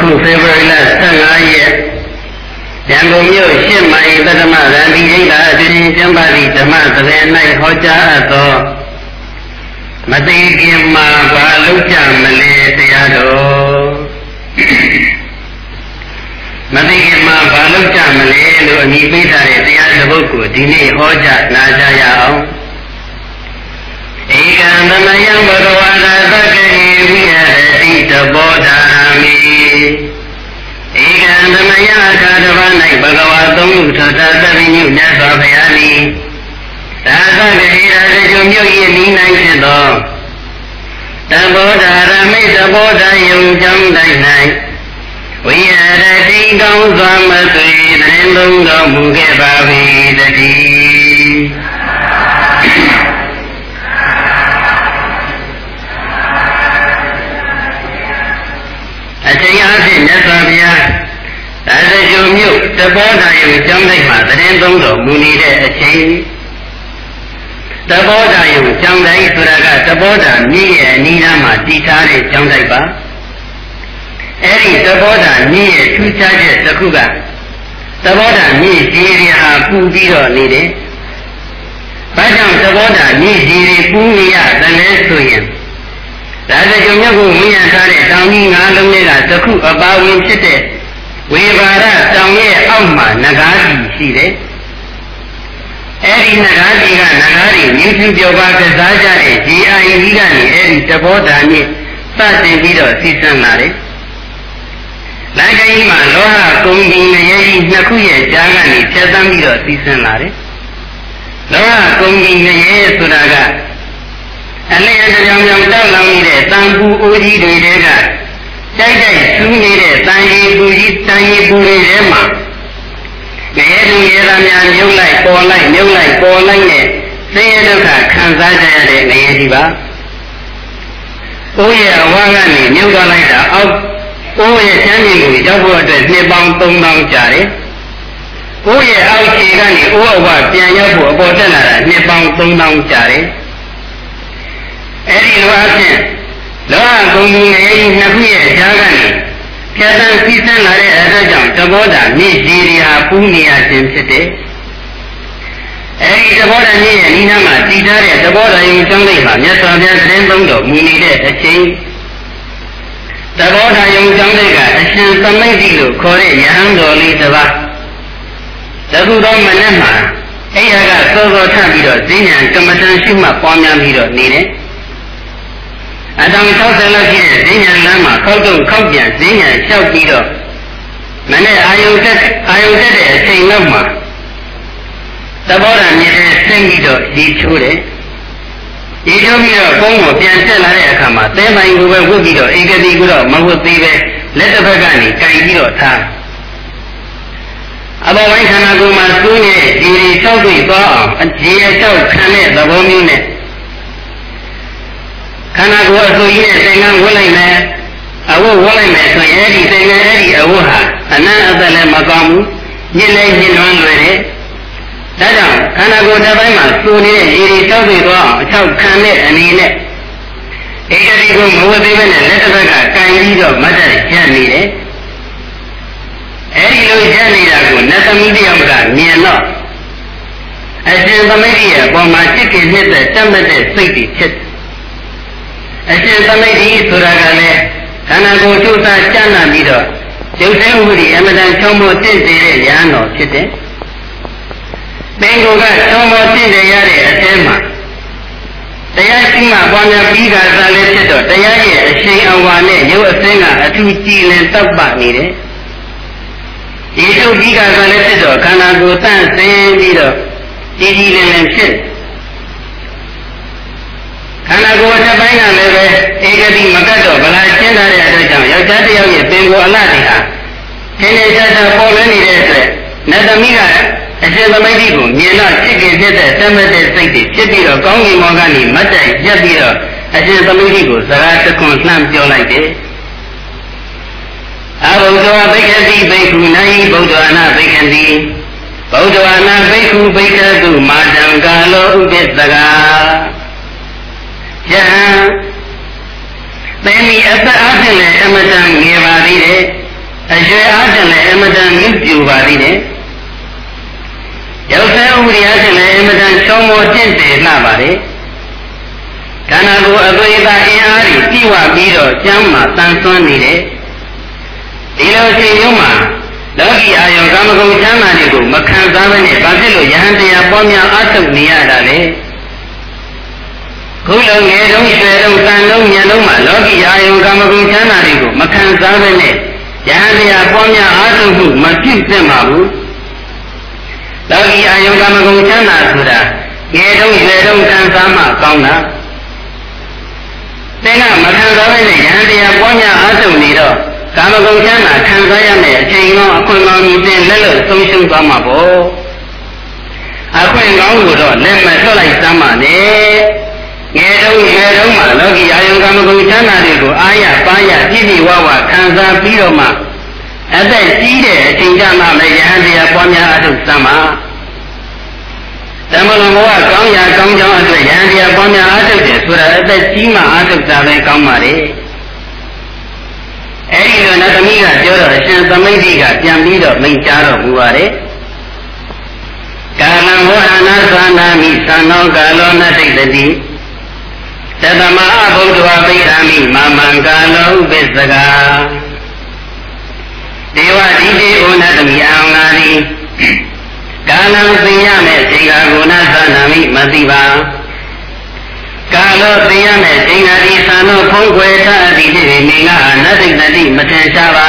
ခုဖေဖော်ဝါရီလ15ရက်ရန်ကုန်မြို့ရှစ်မိုင်သတ္တမရန်ဒီရိတ်တာအတင်းကျမ်းပါတိဓမ္မသရေ၌ဟောကြားအပ်သောမသိခင်မှာဘာလုပ်ကြမလဲတရားတော်မသိခင်မှာဘာလုပ်ကြမလဲလို့အမိပေးထားတဲ့တရားတစ်ပုဒ်ကိုဒီနေ့ဟောကြားနာကြရအောင်ဧကံသမယံဘဂဝါသာသက္ကေဝိဟတိ တဘောဓာမိဧကံသမယအခါတစ်ပါး၌ဘဂဝါသုံးခုထထသဗ္ဗညုမြတ်စွာဘုရားသည်သာသကေရာဇဂုမြို့၏နိနိုင်ဖြစ်သောတဘောဓာရမိတဘောဓာယုံကြောင်းတိုင်း၌ဝိရတိကောင်းစွာမသွေတင်သုံးတော်မူခဲ့ပါ၏တည်း အချိန်အားဖြင့်မြတ်စွာဘုရားသာသကျုံမြို့တဘောဓာယုံကျောင်းတိုင်းမှာသတင်းသုံးတော်မူနေတဲ့အချိန်တဘောဓာယုံကျောင်းတိုင်းဆိုတာကတဘောဓာမြည့်ရဲ့အနီးနားမှာတည်ထားတဲ့ကျောင်းတိုင်းပါအဲ့ဒီတဘောဓာမြည့်ရဲ့ထူးခြားချက်တစ်ခုကတဘောဓာမြည့်ကြီးရဟာပူပြီးတော့နေတယ်။ဘာကြောင့်သဘောဓာမြင့်ကြီးတွေပူနေရတယ်လဲဆိုရင် ဒါစကြုံမြတ်ကိုဝိညာဉ်ထားတဲ့တောင်ကြီးငါးလုံးတွေကသခုအပါဝင်ဖြစ်တဲ့ဝေဘာရတောင်ရဲ့အောက်မှာနဂါးကြီးရှိတယ်။အဲဒီနဂါးကြီးကနဂါးကြီးမြင့်ထူပြောပါကစားကြတဲ့ဒီအာယီကြီးကနေအဲဒီတဘောဓာနဲ့စတင်ပြီးတော့စီစံလာတယ်။လမ်းကြီးမှာလောဟကုံဒီငရဲကြီးနှစ်ခုရဲ့ကြားကနေဖြတ်သန်းပြီးတော့စီစံလာတယ်။လောဟကုံဒီငရဲဆိုတာက အလျက်ကြောင်ကြောင်တောက်လောင်နေတဲ့တန်ပူအိုးကြီးတွေတဲကတိုက်တိုက်ဆူးနေတဲ့တန်ရီပူကြီးတန်ရီပူတွေထဲမှာငရဲလူရဲသားများမြုပ်လိုက်ပေါ်လိုက်မြုပ်လိုက်ပေါ်လိုက်နဲ့ဆင်းရဲဒုက္ခခံစားကြရတဲ့ငရဲကြီးပါ။အိုးရဲ့အဝါကနေမြုပ်သွားလိုက်တာအောက်အိုးရဲ့ချမ်းမြေကိုရောက်ဖို့အတွက်နှစ်ပေါင်း3000ကြာတယ်။အိုးရဲ့အောက်ခြေကနေအိုးအဝပြန်ရောက်ဖို့အပေါ်တက်လာတာနှစ်ပေါင်း3000ကြာတယ်။ အဲ့ဒီလိုအဖြစ်လောကကုံကြီးငယ်ကြီးနှစ်ခုရဲ့ဈာကနေဖြတ်တန်းစီးဆင်းလာတဲ့အတွက်ကြောင့်သဘောဓာမြင့်ကြီးတွေဟာပူးနေရခြင်းဖြစ်တယ်။အဲဒီသဘောဓာမြင့်ရဲ့နိနာမှာတည်ထားတဲ့သဘောဓာယုံကျောင်းလေးမှာမြတ်စွာဘုရားသတင်းသုံးတော်မူနေတဲ့အချိန်သဘောဓာယုံကျောင်းလေးကအရှင်သမိတ်တိလို့ခေါ်တဲ့ယဟန်တော်လေးတစ်ပါးတခုတော့မနဲ့မှာအဲ့ရကစောစောထပြီးတော့ဈဉ္ဉံကမ္မထံရှိမှပွားများပြီးတော့နေတယ်။ အတောင်60လောက်ရှိတဲ့ဈဉ္ညာလမ်းမှာခောက်တော့ခောက်ပြန်ဈဉ္ညာလျှောက်ပြီးတော့မနေ့အာယုတက်အာယုတက်တဲ့အချိန်လောက်မှာသဘောဓာမြင်တဲ့စိတ်ပြီးတော့ဒီချိုးတယ်ဒီချိုးပြီးတော့ဘုံကိုပြန်တက်လာတဲ့အခါမှာသဲပိုင်ကိုပဲဝတ်ပြီးတော့ဧကတိကိုတော့မဝတ်သေးပဲလက်တစ်ဖက်ကနေကင်ပြီးတော့ထားအဘောဝိုင်းခန္ဓာကိုယ်မှာစိုးနေတဲ့ဒီတွေ၆တွေ့သွားအောင်အခြေအလျှောက်ခံတဲ့သဘောမျိုးနဲ့ ခန္ဓာကိုယ်အဆူကြီးနဲ့သင်္ကန်းဝတ်လိုက်မယ်အဝတ်ဝတ်လိုက်မယ်ဆိုရင်အဲ့ဒီသင်္ကန်းအဲ့ဒီအဝတ်ဟာအနန္တသက်လည်းမကောင်းဘူးညစ်လည်းညစ်လွန်းလွယ်တယ်ဒါကြောင့်ခန္ဓာကိုယ်တစ်ပိုင်းမှာစိုးနေတဲ့ရေတွေတောက်ပြီးတော့အချောက်ခံတဲ့အနေနဲ့ဧကတိကိုမဝတ်သေးဘဲနဲ့လက်တစ်ဖက်ကကန်ပြီးတော့မတ်တက်ကျန်နေတယ်အဲ့ဒီလိုကျန်နေတာကိုနတ်သမီးတယောက်ကမြင်တော့အရှင်သမိတ်ရဲ့အပေါ်မှာစိတ်ကိနှစ်သက်တတ်မှတ်တဲ့စိတ်တွေဖြစ်တယ် အရှင်သမိတ်ဒီဆိုတာကလည်းခန္ဓာကိုယ်ကျုပ်သားကျမ်းနာပြီးတော့ကျုပ်သိမှုဒီအမတန်ချုံမို့တင့်စေတဲ့ဉာဏ်တော်ဖြစ်တယ်။ပင်ကိုယ်ကချုံမို့တင့်တယ်ရတဲ့အထဲမှာတရားရှိမှပွားများပြီးတာသာလည်းဖြစ်တော့တရားရဲ့အရှိန်အဝါနဲ့ရုပ်အစင်းကအထူးကြည်လင်တောက်ပနေတယ်။ဒီရုပ်ကြီးကသာလည်းဖြစ်တော့ခန္ဓာကိုယ်တန့်စင်းပြီးတော့ကြည်ကြည်လင်လင်ဖြစ် ခန္ဓာကိုယ်တစ်ပိုင်းကလည်းပဲဧကတိမကတ်တော့ဗလာရှင်းထားတဲ့အတွက်ကြောင့်ယောက်ျားတစ်ယောက်ရဲ့ပင်ကိုယ်အလှတွေဟာသင်္နေချာချာပေါ်လွင်နေတဲ့အတွက်နတ်သမီးကအရှင်သမိတ်ကိုမြင်တော့ဖြစ်ခင်ဖြစ်တဲ့သမတ်တဲ့စိတ်တွေဖြစ်ပြီးတော့ကောင်းကင်ဘောကနေမတ်တိုင်ရက်ပြီးတော့အရှင်သမိတ်ကိုစကားတခွန်းလှမ်းပြောလိုက်တယ်အဘုဒ္ဓဝဘိက္ခတိဘိက္ခုနာယိဗုဒ္ဓဝနာဘိက္ခတိဗုဒ္ဓဝနာဘိက္ခုဘိက္ခတုမာတံကာလောဥပ္ပစ္စကာ ယဟံသင်ဒီအသက်အားဖြင့်လည်းအမတန်ငယ်ပါသေးတယ်အရွယ်အားဖြင့်လည်းအမတန်မြင့်ပြူပါသေးတယ်ရုပ်ဆဲဥပဒေအားဖြင့်လည်းအမတန်ချောမောတင့်တယ်လှပါတယ်ခန္ဓာကိုယ်အသွေးအသားအင်အားကြီးပြည့်ဝပြီးတော့ကျမ်းမှာတန်ဆွမ်းနေတယ်ဒီလိုအချိန်မျိုးမှာလောကီအာယုံကာမဂုဏ်ချမ်းသာတွေကိုမခံစားဘဲနဲ့ဘာဖြစ်လို့ယဟန်တရားပွားများအထုတ်နေရတာလဲ ခုလုံးငယ်တုန်းရွယ်တုန်းတန်လုံးညံလုံးမှာလောကီအာယုံကာမဂုဏ်ချမ်းသာတွေကိုမခံစားဘဲနဲ့ယဟန်တရားပွားများအထုတ်မှုမဖြစ်သင့်ပါဘူးလောကီအာယုံကာမဂုဏ်ချမ်းသာဆိုတာငယ်တုန်းရွယ်တုန်းခံစားမှကောင်းတာသင်ကမခံစားဘဲနဲ့ယဟန်တရားပွားများအထုတ်နေတော့ကာမဂုဏ်ချမ်းသာခံစားရမယ့်အချိန်ကောင်းအခွင့်ကောင်းကြီးတင်လက်လို့ဆုံးရှုံးသွားမှာပေါ့အခွင့်ကောင်းကိုတော့လက်မထွက်လိုက်စမ်းပါနဲ့ ငယ်တုန်းငယ်တုန်းမှာလောကီအာယုံကာမဂုဏ်ချမ်းသာတွေကိုအာရပါရပြည့်ပြည့်ဝဝခံစားပြီးတော့မှအသက်ကြီးတဲ့အချိန်ကျမှလည်းယဟန်တရားပွားများအထုစမ်းပါသမဏဘဝကောင်းရာကောင်းကြောင်းအတွက်ယဟန်တရားပွားများအထုတယ်ဆိုတာအသက်ကြီးမှအထုတာပဲကောင်းပါလေအဲ့ဒီလိုနတ်သမီးကပြောတော့အရှင်သမိတ်တိကပြန်ပြီးတော့မိန့်ကြားတော့မူပါတယ်ကာလံဝဟနာသနာမိသံသောကာလောနတိတတိ တသမအဘုဒ္ဓဝပိဋ္ဌာမိမာမံကာလောဥပစ္စကဒေဝဒီတိဩနတမိအံငါသည်ကာလံသိရမယ်ဇေဃာဂုဏသနာမိမသိပါကာလောသိရမယ်ဇေဃာဒီသံသောဖုံးကွယ်ထအတိတိမိငါနတ္တိတတိမထင်ရှားပါ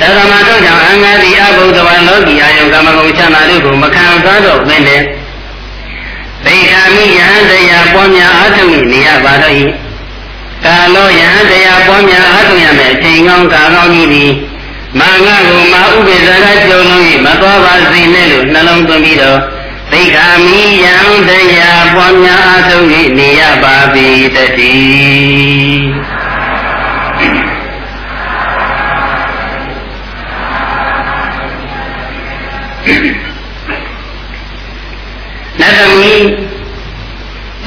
သရမတို့ကြောင့်အင်္ဂါတိအဘုဒ္ဓဝါလောကီအာယုကမဂုံချမ်းသာတို့ကိုမခံစားတော့ဘဲနဲ့ ဒိဋ္ဌာမိယဟန်တရားပွားများအားထုတ်နေရပါတော့၏ကာလောယဟန်တရားပွားများအားထုတ်ရမယ်အချိန်ကောင်းကာကောင်းကြီးသည်မာငါကိုမာဥပိ္ပဇာကကြုံလို့မသွားပါစေနဲ့လို့နှလုံးသွင်းပြီးတော့သိက္ခာမိယံတရားပွားများအားထုတ်နေရပါပြီတည်း နတ်သမီး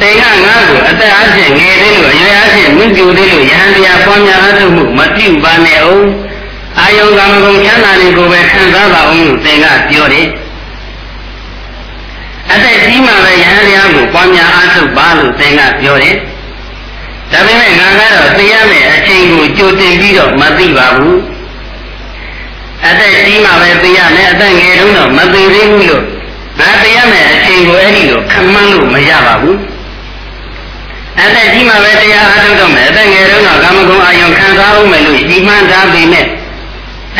တေကငါ့ကိုအသက်အချင်းငယ်သေးလို့အရွယ်အချင်းမြင့်ပြူသေးလို့ယဟန်တရားပွားများအထုမှုမပြုပါနဲ့အောင်အာယုံကံကုန်ချမ်းသာတွေကိုပဲခံစားပါအောင်လို့တေကပြောတယ်အသက်ကြီးမှပဲယဟန်တရားကိုပွားများအားထုတ်ပါလို့သင်ကပြောတယ်။ဒါပေမဲ့ငါကတော့သိရမယ့်အချိန်ကိုကြိုတင်ပြီးတော့မသိပါဘူး။အသက်ကြီးမှပဲသိရမယ်အသက်ငယ်တုန်းတော့မသိသေးဘူးလို့ ငါတရားမယ်အချိန်ကိုအဲ့ဒီလိုခံမှန်းလို့မရပါဘူးအသက်ကြီးမှပဲတရားအားထုတ်တော့မယ်အသက်ငယ်တုန်းကကာမဂုဏ်အာယုံခံစားအောင်မယ်လို့ကြီးမှန်းထားပေမဲ့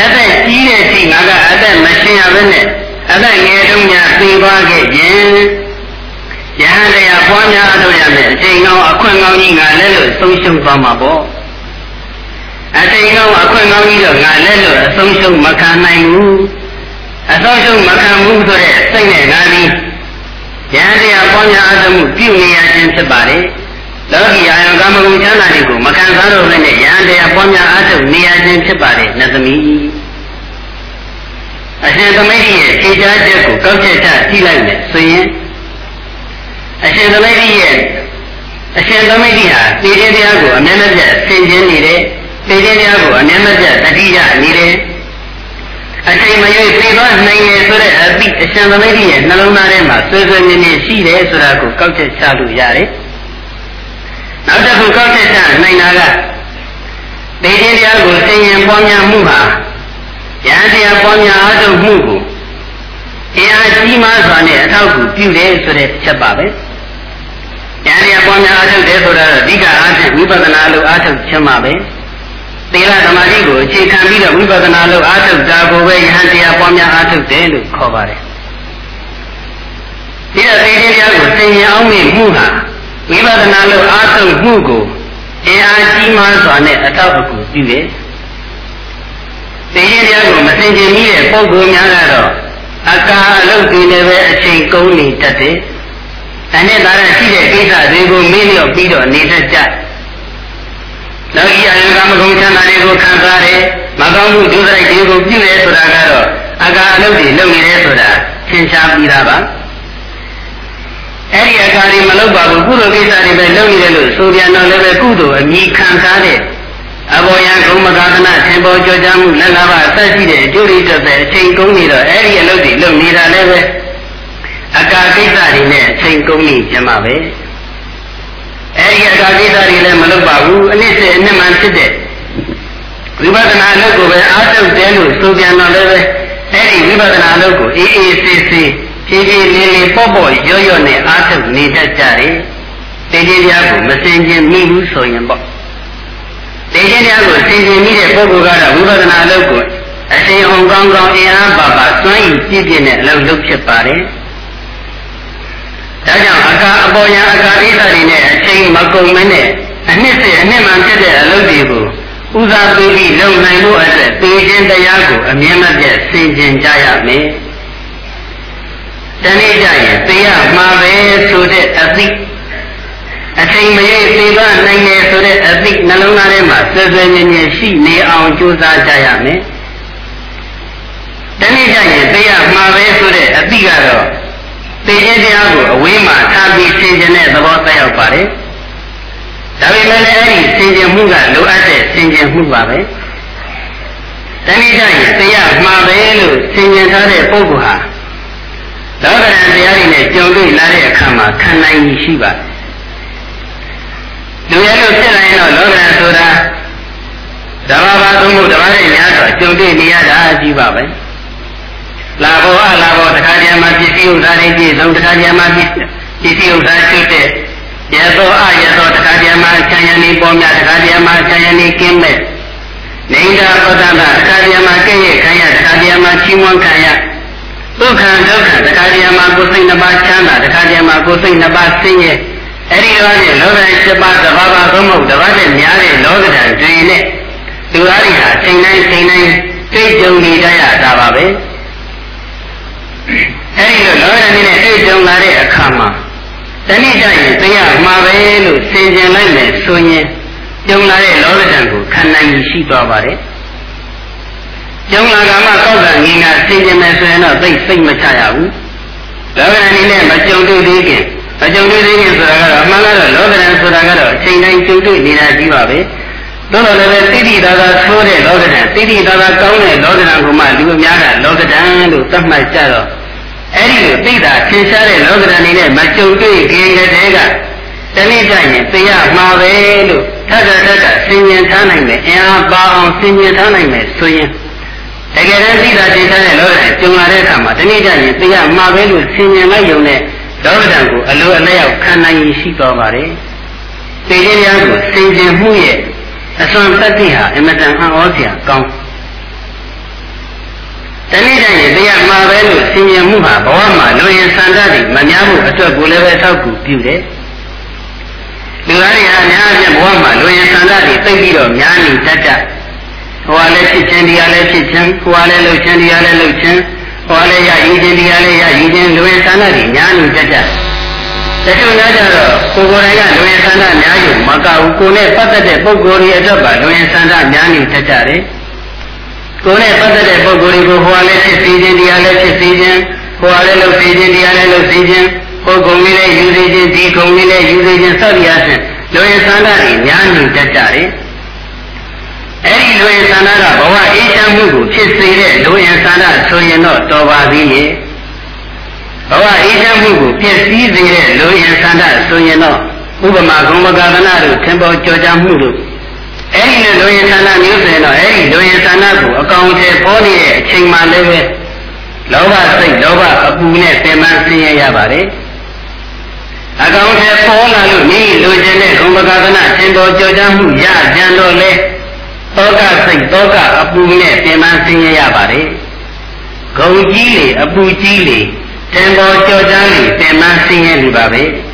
အသက်ကြီးတဲ့အချိန်ငါကအသက်မရှင်ရဘဲနဲ့အသက်ငယ်တုန်းညာသိသွားခဲ့ခြင်းယဟန်တရားပွားများအားထုတ်ရမယ်အချိန်ကောင်းအခွင့်ကောင်းကြီးငါလည်းလို့ဆုံးရှုံးသွားမှာပေါ့အချိန်ကောင်းအခွင့်ကောင်းကြီးတော့ငါလည်းလို့အဆုံးရှုံးမခံနိုင်ဘူး အသောရှုံးမခံဘူးဆိုတဲ့စိတ်နဲ့ငါသည်ဉာဏ်တရားပွားများအားထုတ်မှုပြုနေရခြင်းဖြစ်ပါတယ်။လောကီအာယံကာမဂုဏ်ချမ်းသာတွေကိုမခံစားတော့ဘဲနဲ့ဉာဏ်တရားပွားများအားထုတ်နေရခြင်းဖြစ်ပါတယ်နတ်သမီး။အရှင်သမိတ်ရဲ့ဖြေချချက်ကိုကောက်ချက်ချကြည့်လိုက်မယ်ဆိုရင်အရှင်သမိတ်ရဲ့အရှင်သမိတ်ဟာသိခြင်းတရားကိုအမြဲတမ်းဆင်ခြင်နေတယ်။သိခြင်းတရားကိုအမြဲတမ်းတတိယနေတယ်။ အချိန်မရွေးပြေသွားနိုင်တယ်ဆိုတဲ့အသည့်အရှင်သမိတ်ရဲ့နှလုံးသားထဲမှာဆွေဆွေမြင်းမြင်းရှိတယ်ဆိုတာကိုကောက်ချက်ချလို့ရတယ်။နောက်တစ်ခုကောက်ချက်ချနိုင်တာကဒေခြင်းတရားကိုသင်ရင်ပွားများမှုဟာဉာဏ်တရားပွားများအားထုတ်မှုကိုတရားကြီးမားစွာနဲ့အထောက်အကူပြုတယ်ဆိုတဲ့ချက်ပါပဲ။ဉာဏ်တရားပွားများအားထုတ်တယ်ဆိုတာတော့အဓိကအားဖြင့်ဝိပဿနာလို့အားထုတ်ခြင်းပါပဲ။ သီလသမာဓိကိုအခြေခံပြီးတော့ဝိပဿနာလို့အားထုတ်တာကိုပဲယဟန်တရားပွားများအားထုတ်တယ်လို့ခေါ်ပါတယ်။ဒီတော့သိခြင်းတရားကိုသင်ញအောင်မြင်မှုဟာဝိပဿနာလို့အားထုတ်မှုကိုအင်အားကြီးမားစွာနဲ့အထောက်အကူပြုတယ်။သိခြင်းတရားကိုမသင်ကျင်မိတဲ့ပုဂ္ဂိုလ်များကတော့အကာအလုပ်တွေလည်းပဲအချိန်ကုန်နေတတ်တယ်။ဒါနဲ့ဒါရရှိတဲ့ကိစ္စတွေကိုမေ့လျော့ပြီးတော့နေတတ်ကြတယ် လောကီအယံကမကုံချမ်းသာတွေကိုခံစားတယ်မကောင်းမှုဒုစရိုက်တွေကိုပြုတယ်ဆိုတာကတော့အကာအလုပ်တွေလုပ်နေတယ်ဆိုတာသင်ရှားပြီးသားပါအဲ့ဒီအကာတွေမလုပ်ပါဘူးကုသိုလ်ကိစ္စတွေပဲလုပ်နေတယ်လို့ဆိုပြန်တော့လည်းပဲကုသိုလ်အမိခံစားတဲ့အဘောယံကုမကသနာသင်္ဘောကြောကြမှုလက်လာပါဆက်ရှိတဲ့အကျိုးတွေတက်တဲ့အချိန်ကုန်နေတော့အဲ့ဒီအလုပ်တွေလုပ်နေတာလည်းပဲအကာကိစ္စတွေနဲ့အချိန်ကုန်နေကြမှာပဲ အဲ့ဒီအကာကိစ္စတွေလည်းမလုပ်ပါဘူးအနည်းစေအနှစ်မှန်ဖြစ်တဲ့ဝိပဿနာအလုပ်ကိုပဲအားထုတ်တယ်လို့ဆိုပြန်တော့လည်းပဲအဲ့ဒီဝိပဿနာအလုပ်ကိုအေးအေးဆေးဆေးဖြည်းဖြည်းလေးလေးပေါ့ပေါ့ရော့ရော့နဲ့အားထုတ်နေတတ်ကြတယ်။တေခြင်းတရားကိုမစင်ခြင်းမိဘူးဆိုရင်ပေါ့။တေခြင်းတရားကိုစင်ခြင်းမိတဲ့ပုဂ္ဂိုလ်ကတော့ဝိပဿနာအလုပ်ကိုအရှင်အောင်ကောင်းကောင်းအင်အားပါပါစွန့်ယူပြည့်ပြည့်နဲ့အလုပ်လုပ်ဖြစ်ပါတယ်။ ဒါကြောင့်အကာအပေါ်ယံအကာဣသတွေနဲ့အချိန်မကုန်မနဲ့အနှစ်စေအနှစ်မှန်ဖြစ်တဲ့အလုပ်တွေကိုဥစားပေးပြီးလုပ်နိုင်ဖို့အတွက်ပေခြင်းတရားကိုအမြဲမပြတ်ဆင်ခြင်ကြရမယ်။တနေ့ကျရင်သိရမှာပဲဆိုတဲ့အသိအချိန်မရေသိပါနိုင်တယ်ဆိုတဲ့အသိနှလုံးသားထဲမှာစွဲစွဲမြဲမြဲရှိနေအောင်ကြိုးစားကြရမယ်။တနေ့ကျရင်သိရမှာပဲဆိုတဲ့အသိကတော့ သိခြင်းတရားကိုအဝေးမှာထားပြီးဆင်ခြင်တဲ့သဘောသက်ရောက်ပါတယ်။ဒါပေမဲ့လည်းအဲ့ဒီဆင်ခြင်မှုကလိုအပ်တဲ့ဆင်ခြင်မှုပါပဲ။တနေ့ကျရင်သိရမှာပဲလို့ဆင်ခြင်ထားတဲ့ပုဂ္ဂိုလ်ဟာလောကရန်တရားတွေနဲ့ကြုံတွေ့လာတဲ့အခါမှာခံနိုင်ရရှိပါလူရဲလို့ဖြစ်လာရင်တော့လောကရန်ဆိုတာဓမ္မဘာသုံးဖို့ဓမ္မရဲ့များစွာကြုံတွေ့နေရတာကြီးပါပဲ လာဘောအလာဘောတခါတည်းမှာပစ္စည်းဥစ္စာတွေပြည့်စုံတခါတည်းမှာပစ္စည်းဥစ္စာချွတ်တဲ့ရသောအရသောတခါတည်းမှာခြံရံနေပေါ်များတခါတည်းမှာခြံရံနေကင်းမဲ့နေတာပဒနာတခါတည်းမှာကဲ့ရဲ့ခံရတခါတည်းမှာချီးမွမ်းခံရဒုက္ခဒုက္ခတခါတည်းမှာကိုယ်စိတ်နှစ်ပါးချမ်းသာတခါတည်းမှာကိုယ်စိတ်နှစ်ပါးဆင်းရဲအဲ့ဒီတော့လေလောကဓာတ်7ပါးသဘာဝသုံးမှုတစ်ပါးနဲ့များတဲ့လောကဓာတ်တွေနဲ့သူအားဖြင့်စိတ်တိုင်းစိတ်တိုင်းစိတ်ကြုံနေကြရတာပါပဲ။ အဲ့ဒီလိုလောကဓာတ်နဲ့သိကြုံလာတဲ့အခါမှာတဏှိကြရင်သိရမှာပဲလို့ဆင်ခြင်လိုက်မယ်ဆိုရင်ကြုံလာတဲ့လောကဓာတ်ကိုခံနိုင်ရှိသွားပါတယ်ကျုံလာကမှကောက်ကငင်းကဆင်ကျင်မယ်ဆိုရင်တော့သိစိတ်မချရဘူးလောကရန်အနေနဲ့မကြုံတွေ့သေးခင်မကြုံတွေ့သေးခင်ဆိုတာကတော့အမှန်ကတော့လောကရန်ဆိုတာကတော့အချိန်တိုင်းကြုံတွေ့နေတာကြီးပါပဲသို့တော်လည်းတိတိသာသာဆိုးတဲ့လောကရန်တိတိသာသာကောင်းတဲ့လောကရန်ကိုမှလူအများကလောကရန်လို့သတ်မှတ်ကြတော့ အဲ့ဒီလိုသိတာသင်ရှားတဲ့လောကရန်အနေနဲ့မကြုံတွေ့ခင်ကတည်းကတနည်းကြရင်သိရမှာပဲလို့ထပ်ထပ်ထပ်ဆင်ញင်ထားနိုင်မယ်အင်အားပါအောင်ဆင်ញင်ထားနိုင်မယ်ဆိုရင်တကယ်တမ်းသိတာသိတဲ့လောကဓာတ်ကျုံလာတဲ့အခါမှာတနည်းကြရင်သိရမှာပဲလို့ဆင်ញင်လိုက်ရုံနဲ့လောကဓာတ်ကိုအလိုအလျောက်ခံနိုင်ရရှိသွားပါတယ်။သိခြင်းများကိုဆင်ခြင်မှုရဲ့အစွမ်းတတ္တိဟာအမတန်အံ့ဩစရာကောင်း တနည်းကြရင်သိရမှာပဲလို့ဆင်ញင်မှုဟာဘဝမှာလူရင်ဆန္ဒတွေမများမှုအတွက်ကိုလည်းပဲထောက်ကူပြုတယ်။လူသားတွေဟာအများအပြားဘဝမှာလူရင်ဆန္ဒတွေသိပြီးတော့များနေတတ်တတ်ဟိုကလည်းဖြစ်ခြင်းတရားလည်းဖြစ်ခြင်းကိုယ်ကလည်းလှုပ်ခြင်းတရားလည်းလှုပ်ခြင်းဟိုကလည်းရည်ခြင်းတရားလည်းရည်ခြင်းလူဝင်ဆန္ဒတွေညာနေကြကြတချို့များကြတော့ကိုယ်ကိုယ်တိုင်ကလူဝင်ဆန္ဒများယူမကဘူးကိုယ်နဲ့ပတ်သက်တဲ့ပုဂ္ဂိုလ်တွေအတွက်ပါလူဝင်ဆန္ဒများနေတတ်ကြတယ် ကိုယ်နဲ့ပတ်သက်တဲ့ပုဂ္ဂိုလ်တွေကိုဟိုကလည်းဖြစ်စေခြင်းတရားလည်းဖြစ်စေခြင်းဟိုကလည်းလှုပ်စေခြင်းတရားလည်းလှုပ်စေခြင်းပုဂ္ဂိုလ်လေးလည်းယူစေခြင်းဒီကုံလေးလည်းယူစေခြင်းစသည်အားဖြင့်လူဝင်ဆန္ဒတွေများနေတတ်ကြတယ်အဲ့ဒီလူရင်သန္တာကဘဝအေးချမ်းမှုကိုဖြစ်စေတဲ့လူရင်သန္တာဆိုရင်တော့တော်ပါသေးရဲ့ဘဝအေးချမ်းမှုကိုဖြစ်စည်းစေတဲ့လူရင်သန္တာဆိုရင်တော့ဥပမာဂုံမကသနာတို့သင်္ဘောကြောကြမှုတို့ အဲ့ဒီလူရင်သန္တာမျိုးဆိုရင်တော့အဲ့ဒီလူရင်သန္တာကိုအကောင်ထဲပေါ်နေတဲ့အချိန်မှလည်းပဲလောဘစိတ်လောဘအပူနဲ့ပင်ပန်းဆင်းရဲရပါတယ်အကောင်ထဲပေါ်လာလို့မိလူကျင်တဲ့ဂုံမကသနာသင်္ဘောကြောကြမှုရကြံတော့လေသောကစိတ်သောကအပူနဲ့တင်ပန်းဆင်းရဲရပါတယ်။ဂုံကြီးလေအပူကြီးလေတင်ပေါ်ကြော်ကြားလေတင်ပန်းဆင်းရဲနေပါပဲ။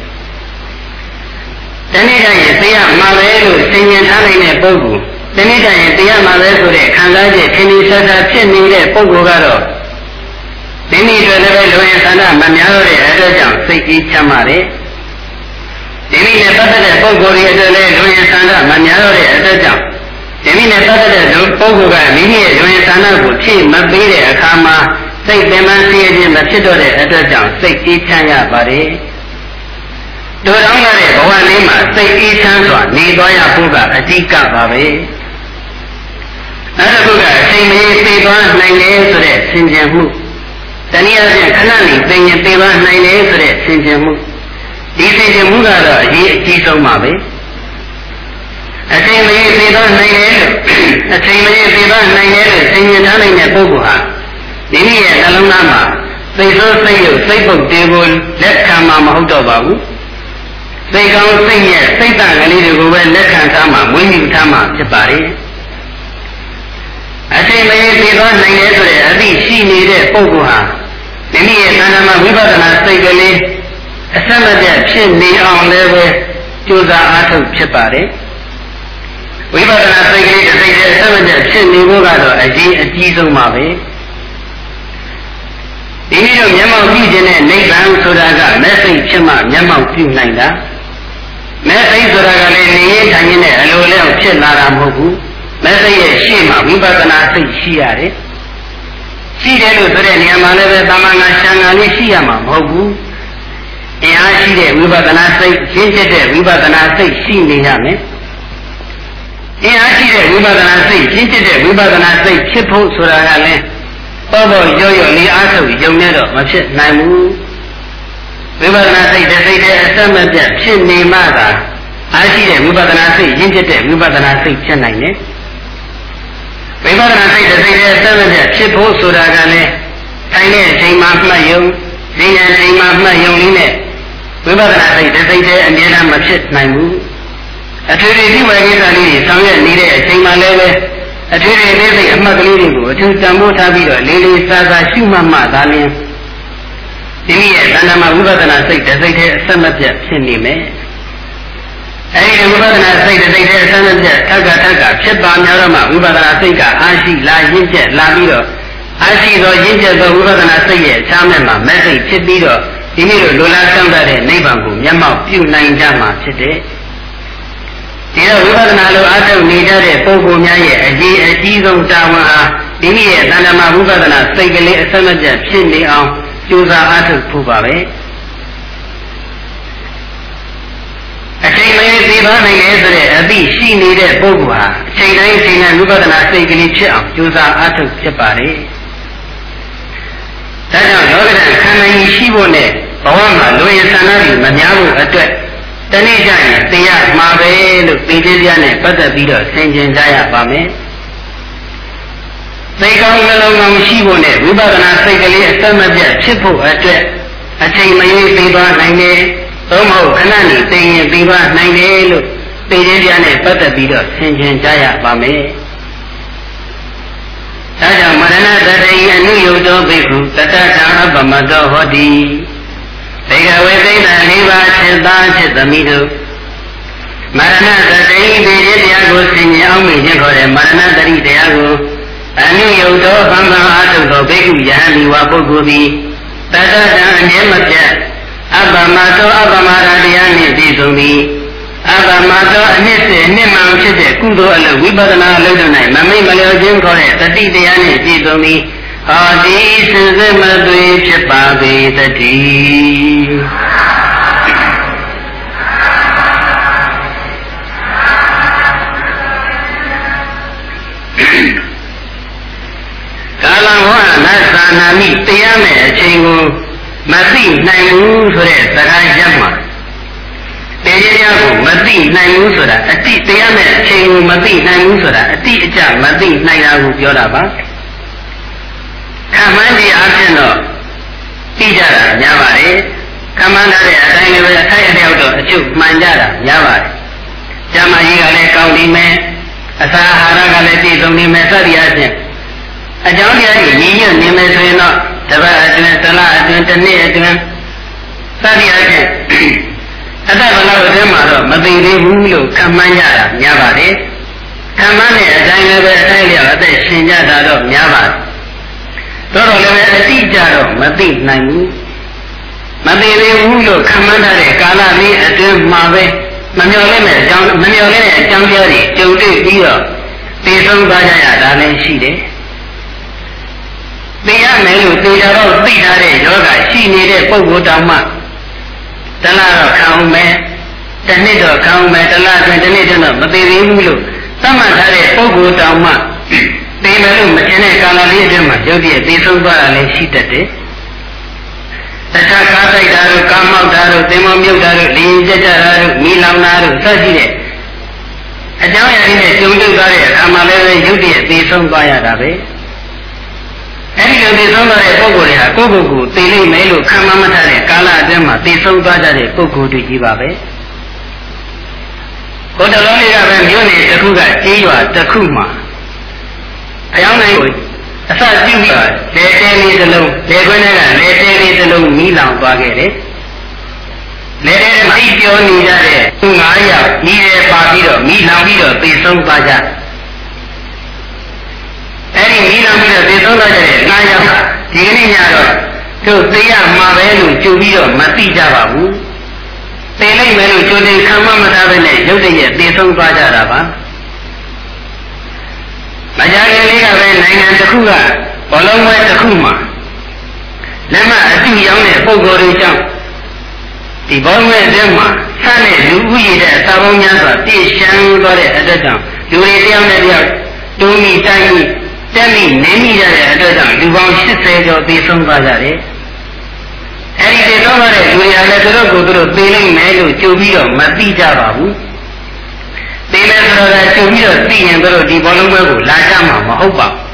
တနေ့တိုင်းရင်တရားမှာပဲလို့ဆင်ញင်ထားနိုင်တဲ့ပုဂ္ဂိုလ်တနေ့တိုင်းရင်တရားမှာပဲဆိုတဲ့ခံစားချက်ထင်ထင်ရှားရှားဖြစ်နေတဲ့ပုဂ္ဂိုလ်ကတော့မိမိတို့လည်းလူရင်ဆန္ဒမများတော့တဲ့အတွက်ကြောင့်စိတ်ကြီးချမ်းပါတယ်။ဒီနည်းနဲ့ပတ်သက်တဲ့ပုဂ္ဂိုလ်တွေအတွက်လည်းလူရင်ဆန္ဒမများတော့တဲ့အတွက်ကြောင့်မိမိနဲ့ပတ်သက်တဲ့ပုဂ္ဂိုလ်ကမိမိရဲ့ယွင်ဆန္ဒကိုဖြည့်မပေးတဲ့အခါမှာစိတ်ပင်ပန်းဆင်းရဲခြင်းမဖြစ်တော့တဲ့အတွက်ကြောင့်စိတ်အေးချမ်းရပါတယ် တို့တောင်းတဲ့ဘဝလေးမှာစိတ်အေးချမ်းစွာနေသွားရဖို့ကအဓိကပါပဲနောက်တစ်ခုကအချိန်မီသိသွားနိုင်တယ်ဆိုတဲ့ဆင်ခြင်မှုတနည်းအားဖြင့်ခဏနေသိရင်သိသွားနိုင်တယ်ဆိုတဲ့ဆင်ခြင်မှုဒီဆင်ခြင်မှုကတော့အရေးအကြီးဆုံးပါပဲအချိန်မီသိသွားနိုင်တယ်လို့အချိန်မီသိသွားနိုင်တယ်လို့ဆင်ခြင်ထားနိုင်တဲ့ပုဂ္ဂိုလ်ဟာမိမိရဲ့နှလုံးသားမှာစိတ်ဆိုးစိတ်ရုပ်စိတ်ပုတ်တေကိုလက်ခံမှာမဟုတ်တော့ပါဘူး စိတ်ကောင်းစိတ်ရဲ့စိတ်တန်ကလေးတွေကိုပဲလက်ခံထားမှာမွေးမြူထားမှာဖြစ်ပါတယ်အချိန်မရေပြေသွားနိုင်တယ်ဆိုတဲ့အသည့်ရှိနေတဲ့ပုဂ္ဂိုလ်ဟာမိမိရဲ့သဏ္ဍာန်မှာဝိပဿနာစိတ်ကလေးအဆက်မပြတ်ဖြစ်နေအောင်လည်းပဲကြိုးစားအားထုတ်ဖြစ်ပါတယ်ဝိပဿနာစိတ်ကလေးတစ်စိတ်တည်းအဆက်မပြတ်ဖြစ်နေဖို့ကတော့အရေးအကြီးဆုံးပါပဲဒီနည်းတော့မျက်မှောက်ပြုခြင်းနဲ့နိဗ္ဗာန်ဆိုတာကမဲ့စိတ်ဖြစ်မှမျက်မှောက်ပြုနိုင်တာ မဲ့စိတ်ဆိုတာကလည်းနေရင်ထိုင်ရင်နဲ့အလိုလျောက်ဖြစ်လာတာမဟုတ်ဘူးမဲ့စိတ်ရဲ့ရှေ့မှာဝိပဿနာစိတ်ရှိရတယ်ရှိတယ်လို့ဆိုတဲ့နေရာမှာလည်းပဲတမန်ငါရှံငါလေးရှိရမှာမဟုတ်ဘူးအင်အားရှိတဲ့ဝိပဿနာစိတ်ရှင်းကျက်တဲ့ဝိပဿနာစိတ်ရှိနေရမယ်အင်အားရှိတဲ့ဝိပဿနာစိတ်ရှင်းကျက်တဲ့ဝိပဿနာစိတ်ဖြစ်ဖို့ဆိုတာကလည်းပေါ့ပေါ့ရောရောလေးအားထုတ်ယုံနေတော့မဖြစ်နိုင်ဘူး ဝိပဿနာစိတ်တစ်စိတ်တည်းအဆက်မပြတ်ဖြစ်နေမှသာအားရှိတဲ့ဝိပဿနာစိတ်ရင့်ကျက်တဲ့ဝိပဿနာစိတ်ဖြစ်နိုင်တယ်ဝိပဿနာစိတ်တစ်စိတ်တည်းအဆက်မပြတ်ဖြစ်ဖို့ဆိုတာကလည်းထိုင်တဲ့အချိန်မှမှတ်ယုံဈဉ္ဉံချိန်မှမှတ်ယုံလေးနဲ့ဝိပဿနာစိတ်တစ်စိတ်တည်းအမြဲတမ်းမဖြစ်နိုင်ဘူးအထွေထွေဒီဝေကိစ္စလေးတွေဆောင်ရွက်နေတဲ့အချိန်မှလည်းပဲအထွေထွေလေးစိတ်အမှတ်ကလေးတွေကိုအထူးတန်ဖိုးထားပြီးတော့လေးလေးစားစားရှုမှတ်မှသာလျှင် ဒီနည်းရဲ့တဏ္ဍာမဝိပဿနာစိတ်တစ်စိတ်တည်းအဆက်မပြတ်ဖြစ်နေမယ်အဲဒီဝိပဿနာစိတ်တစ်စိတ်တည်းအဆက်မပြတ်ထက်ကထက်ကဖြစ်ပါများတော့မှဝိပဿနာစိတ်ကအာရှိလာရင့်ကျက်လာပြီးတော့အာရှိသောရင့်ကျက်သောဝိပဿနာစိတ်ရဲ့ခြားမဲ့မှာမဲ့စိတ်ဖြစ်ပြီးတော့ဒီနည်းလိုလိုလားဆန်းတဲ့နိဗ္ဗာန်ကိုမျက်မှောက်ပြုနိုင်ကြမှာဖြစ်တဲ့ဒီတော့ဝိပဿနာလိုအားထုတ်နေကြတဲ့ပုဂ္ဂိုလ်များရဲ့အကြီးအကြီးဆုံးတာဝန်ဟာဒီနည်းရဲ့တဏ္ဍာမဝိပဿနာစိတ်ကလေးအဆက်မပြတ်ဖြစ်နေအောင် ကြိုးစားအားထုတ်ဖို့ပါပဲအချိန်မင်းသိသွားနိုင်တယ်ဆိုတဲ့အသည့်ရှိနေတဲ့ပုဂ္ဂိုလ်ဟာအချိန်တိုင်းအချိန်တိုင်းဝိပဿနာစိတ်ကလေးဖြစ်အောင်ကြိုးစားအားထုတ်ဖြစ်ပါလေဒါကြောင့်လောကဓာတ်ခန္ဓာကြီးရှိဖို့နဲ့ဘဝမှာလူရည်ဆန္ဒတွေမများဖို့အတွက်တနေ့ကျရင်သိရမှာပဲလို့သိသေးပြနဲ့ပတ်သက်ပြီးတော့ဆင်ခြင်ကြရပါမယ် သိကောင်းနှလုံးကောင်းရှိဖို့နဲ့ဝိပဿနာစိတ်ကလေးအသက်မပြတ်ဖြစ်ဖို့အတွက်အချိန်မရွေးပြီးသွားနိုင်တယ်သို့မဟုတ်ခဏနေသိရင်ပြီးသွားနိုင်တယ်လို့သိသေးပြနဲ့ပတ်သက်ပြီးတော့ဆင်ခြင်ကြရပါမယ်ဒါကြောင့်မရဏတတိအနုယုတ်သောဘိက္ခုတတ္တံအပမတောဟောတိဘေကဝေသိဏလေးပါးချက်သားချက်သမီးတို့မရဏတတိဒီရတရားကိုဆင်ញအောင်မြင်ခေါ်တဲ့မရဏတတိတရားကို အနုယုတ်သောဗမ္မာအာထုသောဘိက္ခုယဟန်ဒီဝပုဂ္ဂိုလ်သည်တတ္တတံအမြဲမပြတ်အပမတောအပမရာတရားနှင့်ပြည့်စုံသည်အပမတောအနှစ်စေနှစ်မှန်ဖြစ်တဲ့ကုသိုလ်အလုပ်ဝိပဿနာအလုပ်တို့၌မမိတ်မလျော်ခြင်းခေါ်တဲ့တတိတရားနှင့်ပြည့်စုံသည်ဟောဒီစင်စစ်မသွေဖြစ်ပါပေတည်း သနာမိတရားမဲ့အချိန်ကိုမသိနိုင်ဘူးဆိုတဲ့စကားရပ်မှာတရားကိုမသိနိုင်ဘူးဆိုတာအတိတရားမဲ့အချိန်ကိုမသိနိုင်ဘူးဆိုတာအတိအကျမသိနိုင်တာကိုပြောတာပါခံမှန်းကြည့်အဖြစ်တော့သိကြတာများပါတယ်ခံမှန်းထားတဲ့အတိုင်းလည်းပဲအထိုက်အလျောက်တော့အချုပ်မှန်ကြတာများပါတယ်ကျမ်းမာရေးကလည်းကောင်းနေမယ်အစာအာဟာရကလည်းပြည့်စုံနေမယ်စသည်အချင်း အကြောင်းတရားကြီးညီညွတ်နေမယ်ဆိုရင်တော့တပတ်အတွင်းတစ်လအတွင်းတစ်နှစ်အတွင်းစသည်အချင်းအတ္တဘလောက်အတွင်းမှာတော့မသိသေးဘူးလို့ခံမှန်းကြတာများပါတယ်ခံမှန်းတဲ့အတိုင်းလည်းပဲအတိုင်းလျောက်အသက်ရှင်ကြတာတော့များပါတယ်တော်တော်လည်းပဲအတိကြတော့မသိနိုင်ဘူးမသိသေးဘူးလို့ခံမှန်းထားတဲ့ကာလလေးအတွင်းမှာပဲမမျော်လင့်တဲ့အကြောင်းမမျော်လင့်တဲ့အကြောင်းပြတွေကြုံတွေ့ပြီးတော့သိဆုံးသွားကြရတာလည်းရှိတယ် သိရမယ်လို့သိကြတော့သိထားတဲ့ယောဂရှိနေတဲ့ပုဂ္ဂိုလ်တောင်မှတတလားတော့ခံအောင်မယ်တစ်နှစ်တော့ခံအောင်မယ်တလားတွင်တစ်နှစ်တော့မသေးသေးဘူးလို့သတ်မှတ်ထားတဲ့ပုဂ္ဂိုလ်တောင်မှသိမယ်လို့မထင်တဲ့ကာလလေးအတွင်းမှာရုပ်တရက်သိဆုံးသွားတာလည်းရှိတတ်တယ်တခြားကားတိုက်တာတို့ကာမောက်တာတို့သင်္ဘောမြုပ်တာတို့လင်းကြကြတာတို့မိလောင်တာတို့စသဖြင့်အကြောင်းအရာတွေနဲ့ကြုံတွေ့သွားတဲ့အခါမှာလည်းရုပ်တရက်သိဆုံးသွားရတာပဲ အဲ့ဒီလိုသိဆုံးသွားတဲ့ပုဂ္ဂိုလ်တွေဟာကိုယ့်ကိုယ်ကိုသိလိမ့်မယ်လို့ခံမမထတဲ့ကာလအတွင်းမှာသိဆုံးသွားကြတဲ့ပုဂ္ဂိုလ်တွေကြီးပါပဲကိုယ်တလုံးလေးကပဲမြို့နယ်တစ်ခုကကြေးရွာတစ်ခုမှာအယောင်းတိုင်းကိုအစပြုပြီးလေတဲလေးတစ်လုံးလေခွင်းထဲကလေတဲလေးတစ်လုံးမိလောင်သွားခဲ့တယ်လေတဲမှာအိပ်ပြောနေကြတဲ့သူ9ယောက်မိရဲပါပြီးတော့မိလောင်ပြီးတော့သိဆုံးသွားကြ အဲ့ဒီမိလောင်ပြီးတော့သိဆုံးသွားကြတဲ့9ယောက်ကဒီကနေ့ညတော့သူသိရမှာပဲလို့ကြိုပြီးတော့မသိကြပါဘူးသိလိုက်မယ်လို့ကြိုတင်ခံမမထားပဲနဲ့ရုပ်တရက်သိဆုံးသွားကြတာပါမကြခင်လေးကပဲနိုင်ငံတစ်ခုကဘောလုံးပွဲတစ်ခုမှာလက်မအတူရောက်တဲ့ပုံကိုယ်တွေကြောင့်ဒီဘောလုံးပွဲအတွင်းမှာဆန်းတဲ့လူဦးရေတဲ့အစာပေါင်းများစွာပြည့်ရှမ်းသွားတဲ့အတွက်ကြောင့်လူတွေတယောက်နဲ့တယောက်တူမိတိုင်းမိ တက်မိနေမိကြတဲ့အတွက်ကြောင့်လူပေါင်း80ကျော်သေဆုံးသွားကြတယ်အဲဒီသေဆုံးသွားတဲ့လူတွေလည်းသူတို့ကိုယ်သူတို့သေနိုင်မယ်လို့ကြိုပြီးတော့မသိကြပါဘူးသိမယ်ဆိုတော့ကြုံပြီးတော့သိရင်တို့ဒီဘောလုံးပွဲကိုလာကြမှာမဟုတ်ပါဘူး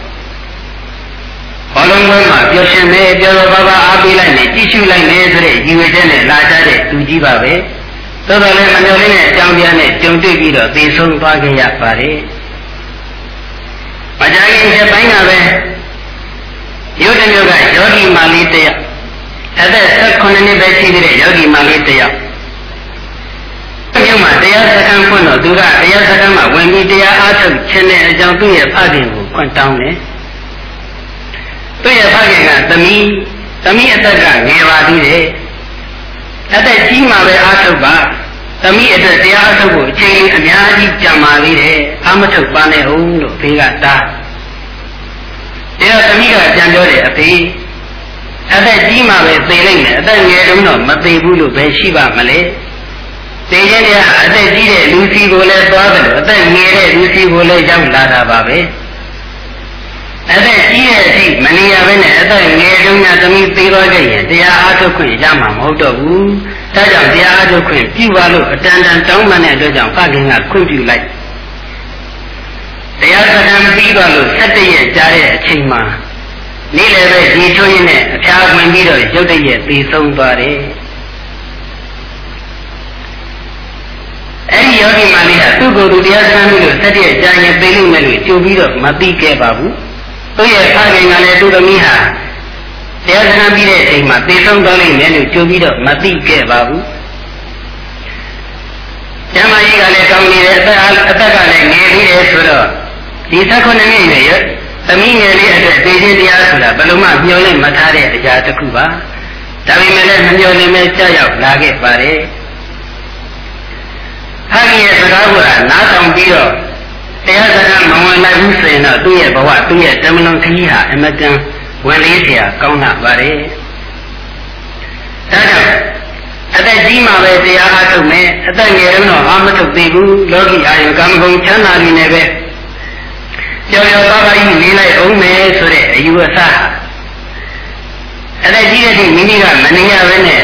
ဘောလုံးပွဲမှာပျော်ရွှင်နေပျော်တော်ပါပါအားပေးလိုက်နေကြည့်ရှုလိုက်နေဆိုတဲ့ရည်ရွယ်ချက်နဲ့လာကြတဲ့သူကြီးပါပဲသို့တော်လည်းမမျှော်လင့်တဲ့အကြောင်းပြနဲ့ကြုံတွေ့ပြီးတော့သေဆုံးသွားခဲ့ရပါတယ် မကြခင်ချက်ပိုင်းကပဲရုပ်တမျိုးကယောဂီမာလေးတယောက်အသက်18နှစ်ပဲရှိတဲ့ယောဂီမာလေးတယောက်မြို့မှာတရားစခန်းဖွင့်တော့သူကတရားစခန်းမှာဝင်ပြီးတရားအားထုတ်ခြင်းတဲ့အကြောင်းသူ့ရဲ့ဖခင်ကိုခွင့်တောင်းတယ်။သူ့ရဲ့ဖခင်ကသမီးသမီးအသက်ကငယ်ပါသေးတယ်။အသက်ကြီးမှပဲအားထုတ်ပါ။ သမီးအတွက်တရားအားထုတ်ဖို့အချိန်လေးအများကြီးကြာပါသေးတယ်။အာမထုတ်ပါနဲ့ဟုတ်လို့ဖေကတား။ဒါသမီးကကြံပြောတယ်အဖေအသက်ကြီးမှပဲသေလိုက်မယ်အသက်ငယ်တုန်းတော့မသေဘူးလို့ပဲရှိပါမလဲ။သိခြင်းတရားအသက်ကြီးတဲ့လူစီကိုလည်းသွားတယ်လို့အသက်ငယ်တဲ့လူစီကိုလည်းရောက်လာတာပါပဲအသက်ကြီးတဲ့အထိမနေရဘဲနဲ့အသက်ငယ်တုန်းကသမီးသေးသွားခဲ့ရင်တရားအားထုတ်ခွင့်ရမှာမဟုတ်တော့ဘူး ဒါကြောင့်တရားအားထုတ်ခွင့်ပြုပါလို့အတန်တန်တောင်းပန်တဲ့အတွက်ကြောင့်ဖခင်ကခွင့်ပြုလိုက်တရားစခန်းပြီးသွားလို့7ရက်ကြာတဲ့အချိန်မှာနေ့လည်းပဲဒီထွင်းရင်းနဲ့အဖျားဝင်ပြီးတော့ရုတ်တရက်သေဆုံးသွားတယ်အဲ့ဒီယောဂီမလေးကသူ့ကိုယ်သူတရားစမ်းပြီးလို့ဆက်တဲ့ကြာရင်သိလိမ့်မယ်လို့ကြိုပြီးတော့မသိခဲ့ပါဘူးသူ့ရဲ့ဖခင်ကလည်းသူ့သမီးဟာ တရားစမ်းပြီးတဲ့အချိန်မှာသိဆုံးသွားလိမ့်မယ်လို့ကြိုပြီးတော့မသိခဲ့ပါဘူးကျမကြီးကလည်းကောင်းနေတယ်အသက်အသက်ကလည်းငယ်သေးတယ်ဆိုတော့ဒီ16နှစ်နဲ့ရသမီးငယ်လေးအတွက်သိခြင်းတရားဆိုတာဘယ်လိုမှမျှော်လင့်မထားတဲ့အရာတစ်ခုပါဒါပေမဲ့လည်းမမျှော်လင့်မဲကြောက်ရောက်လာခဲ့ပါတယ်ဖခင်ရဲ့စကားကိုနားထောင်ပြီးတော့တရားစကားမဝင်နိုင်ဘူးဆိုရင်တော့သူ့ရဲ့ဘဝသူ့ရဲ့တမလွန်ခကြီးဟာအမတန် ဝင်လေးเสียကောင်းတာပါလေဒါကြောင့်အသက်ကြီးမှပဲတရားအားထုတ်မယ်အသက်ငယ်တော့အာမထုတ်သေးဘူးလောကီအာယုကံကုန်ချမ်းသာနေနေပဲကြော်ကြော်ပါပါကြီးနေလိုက်အောင်မယ်ဆိုတဲ့အယူအဆအသက်ကြီးတဲ့မိမိကမနေရဘဲနဲ့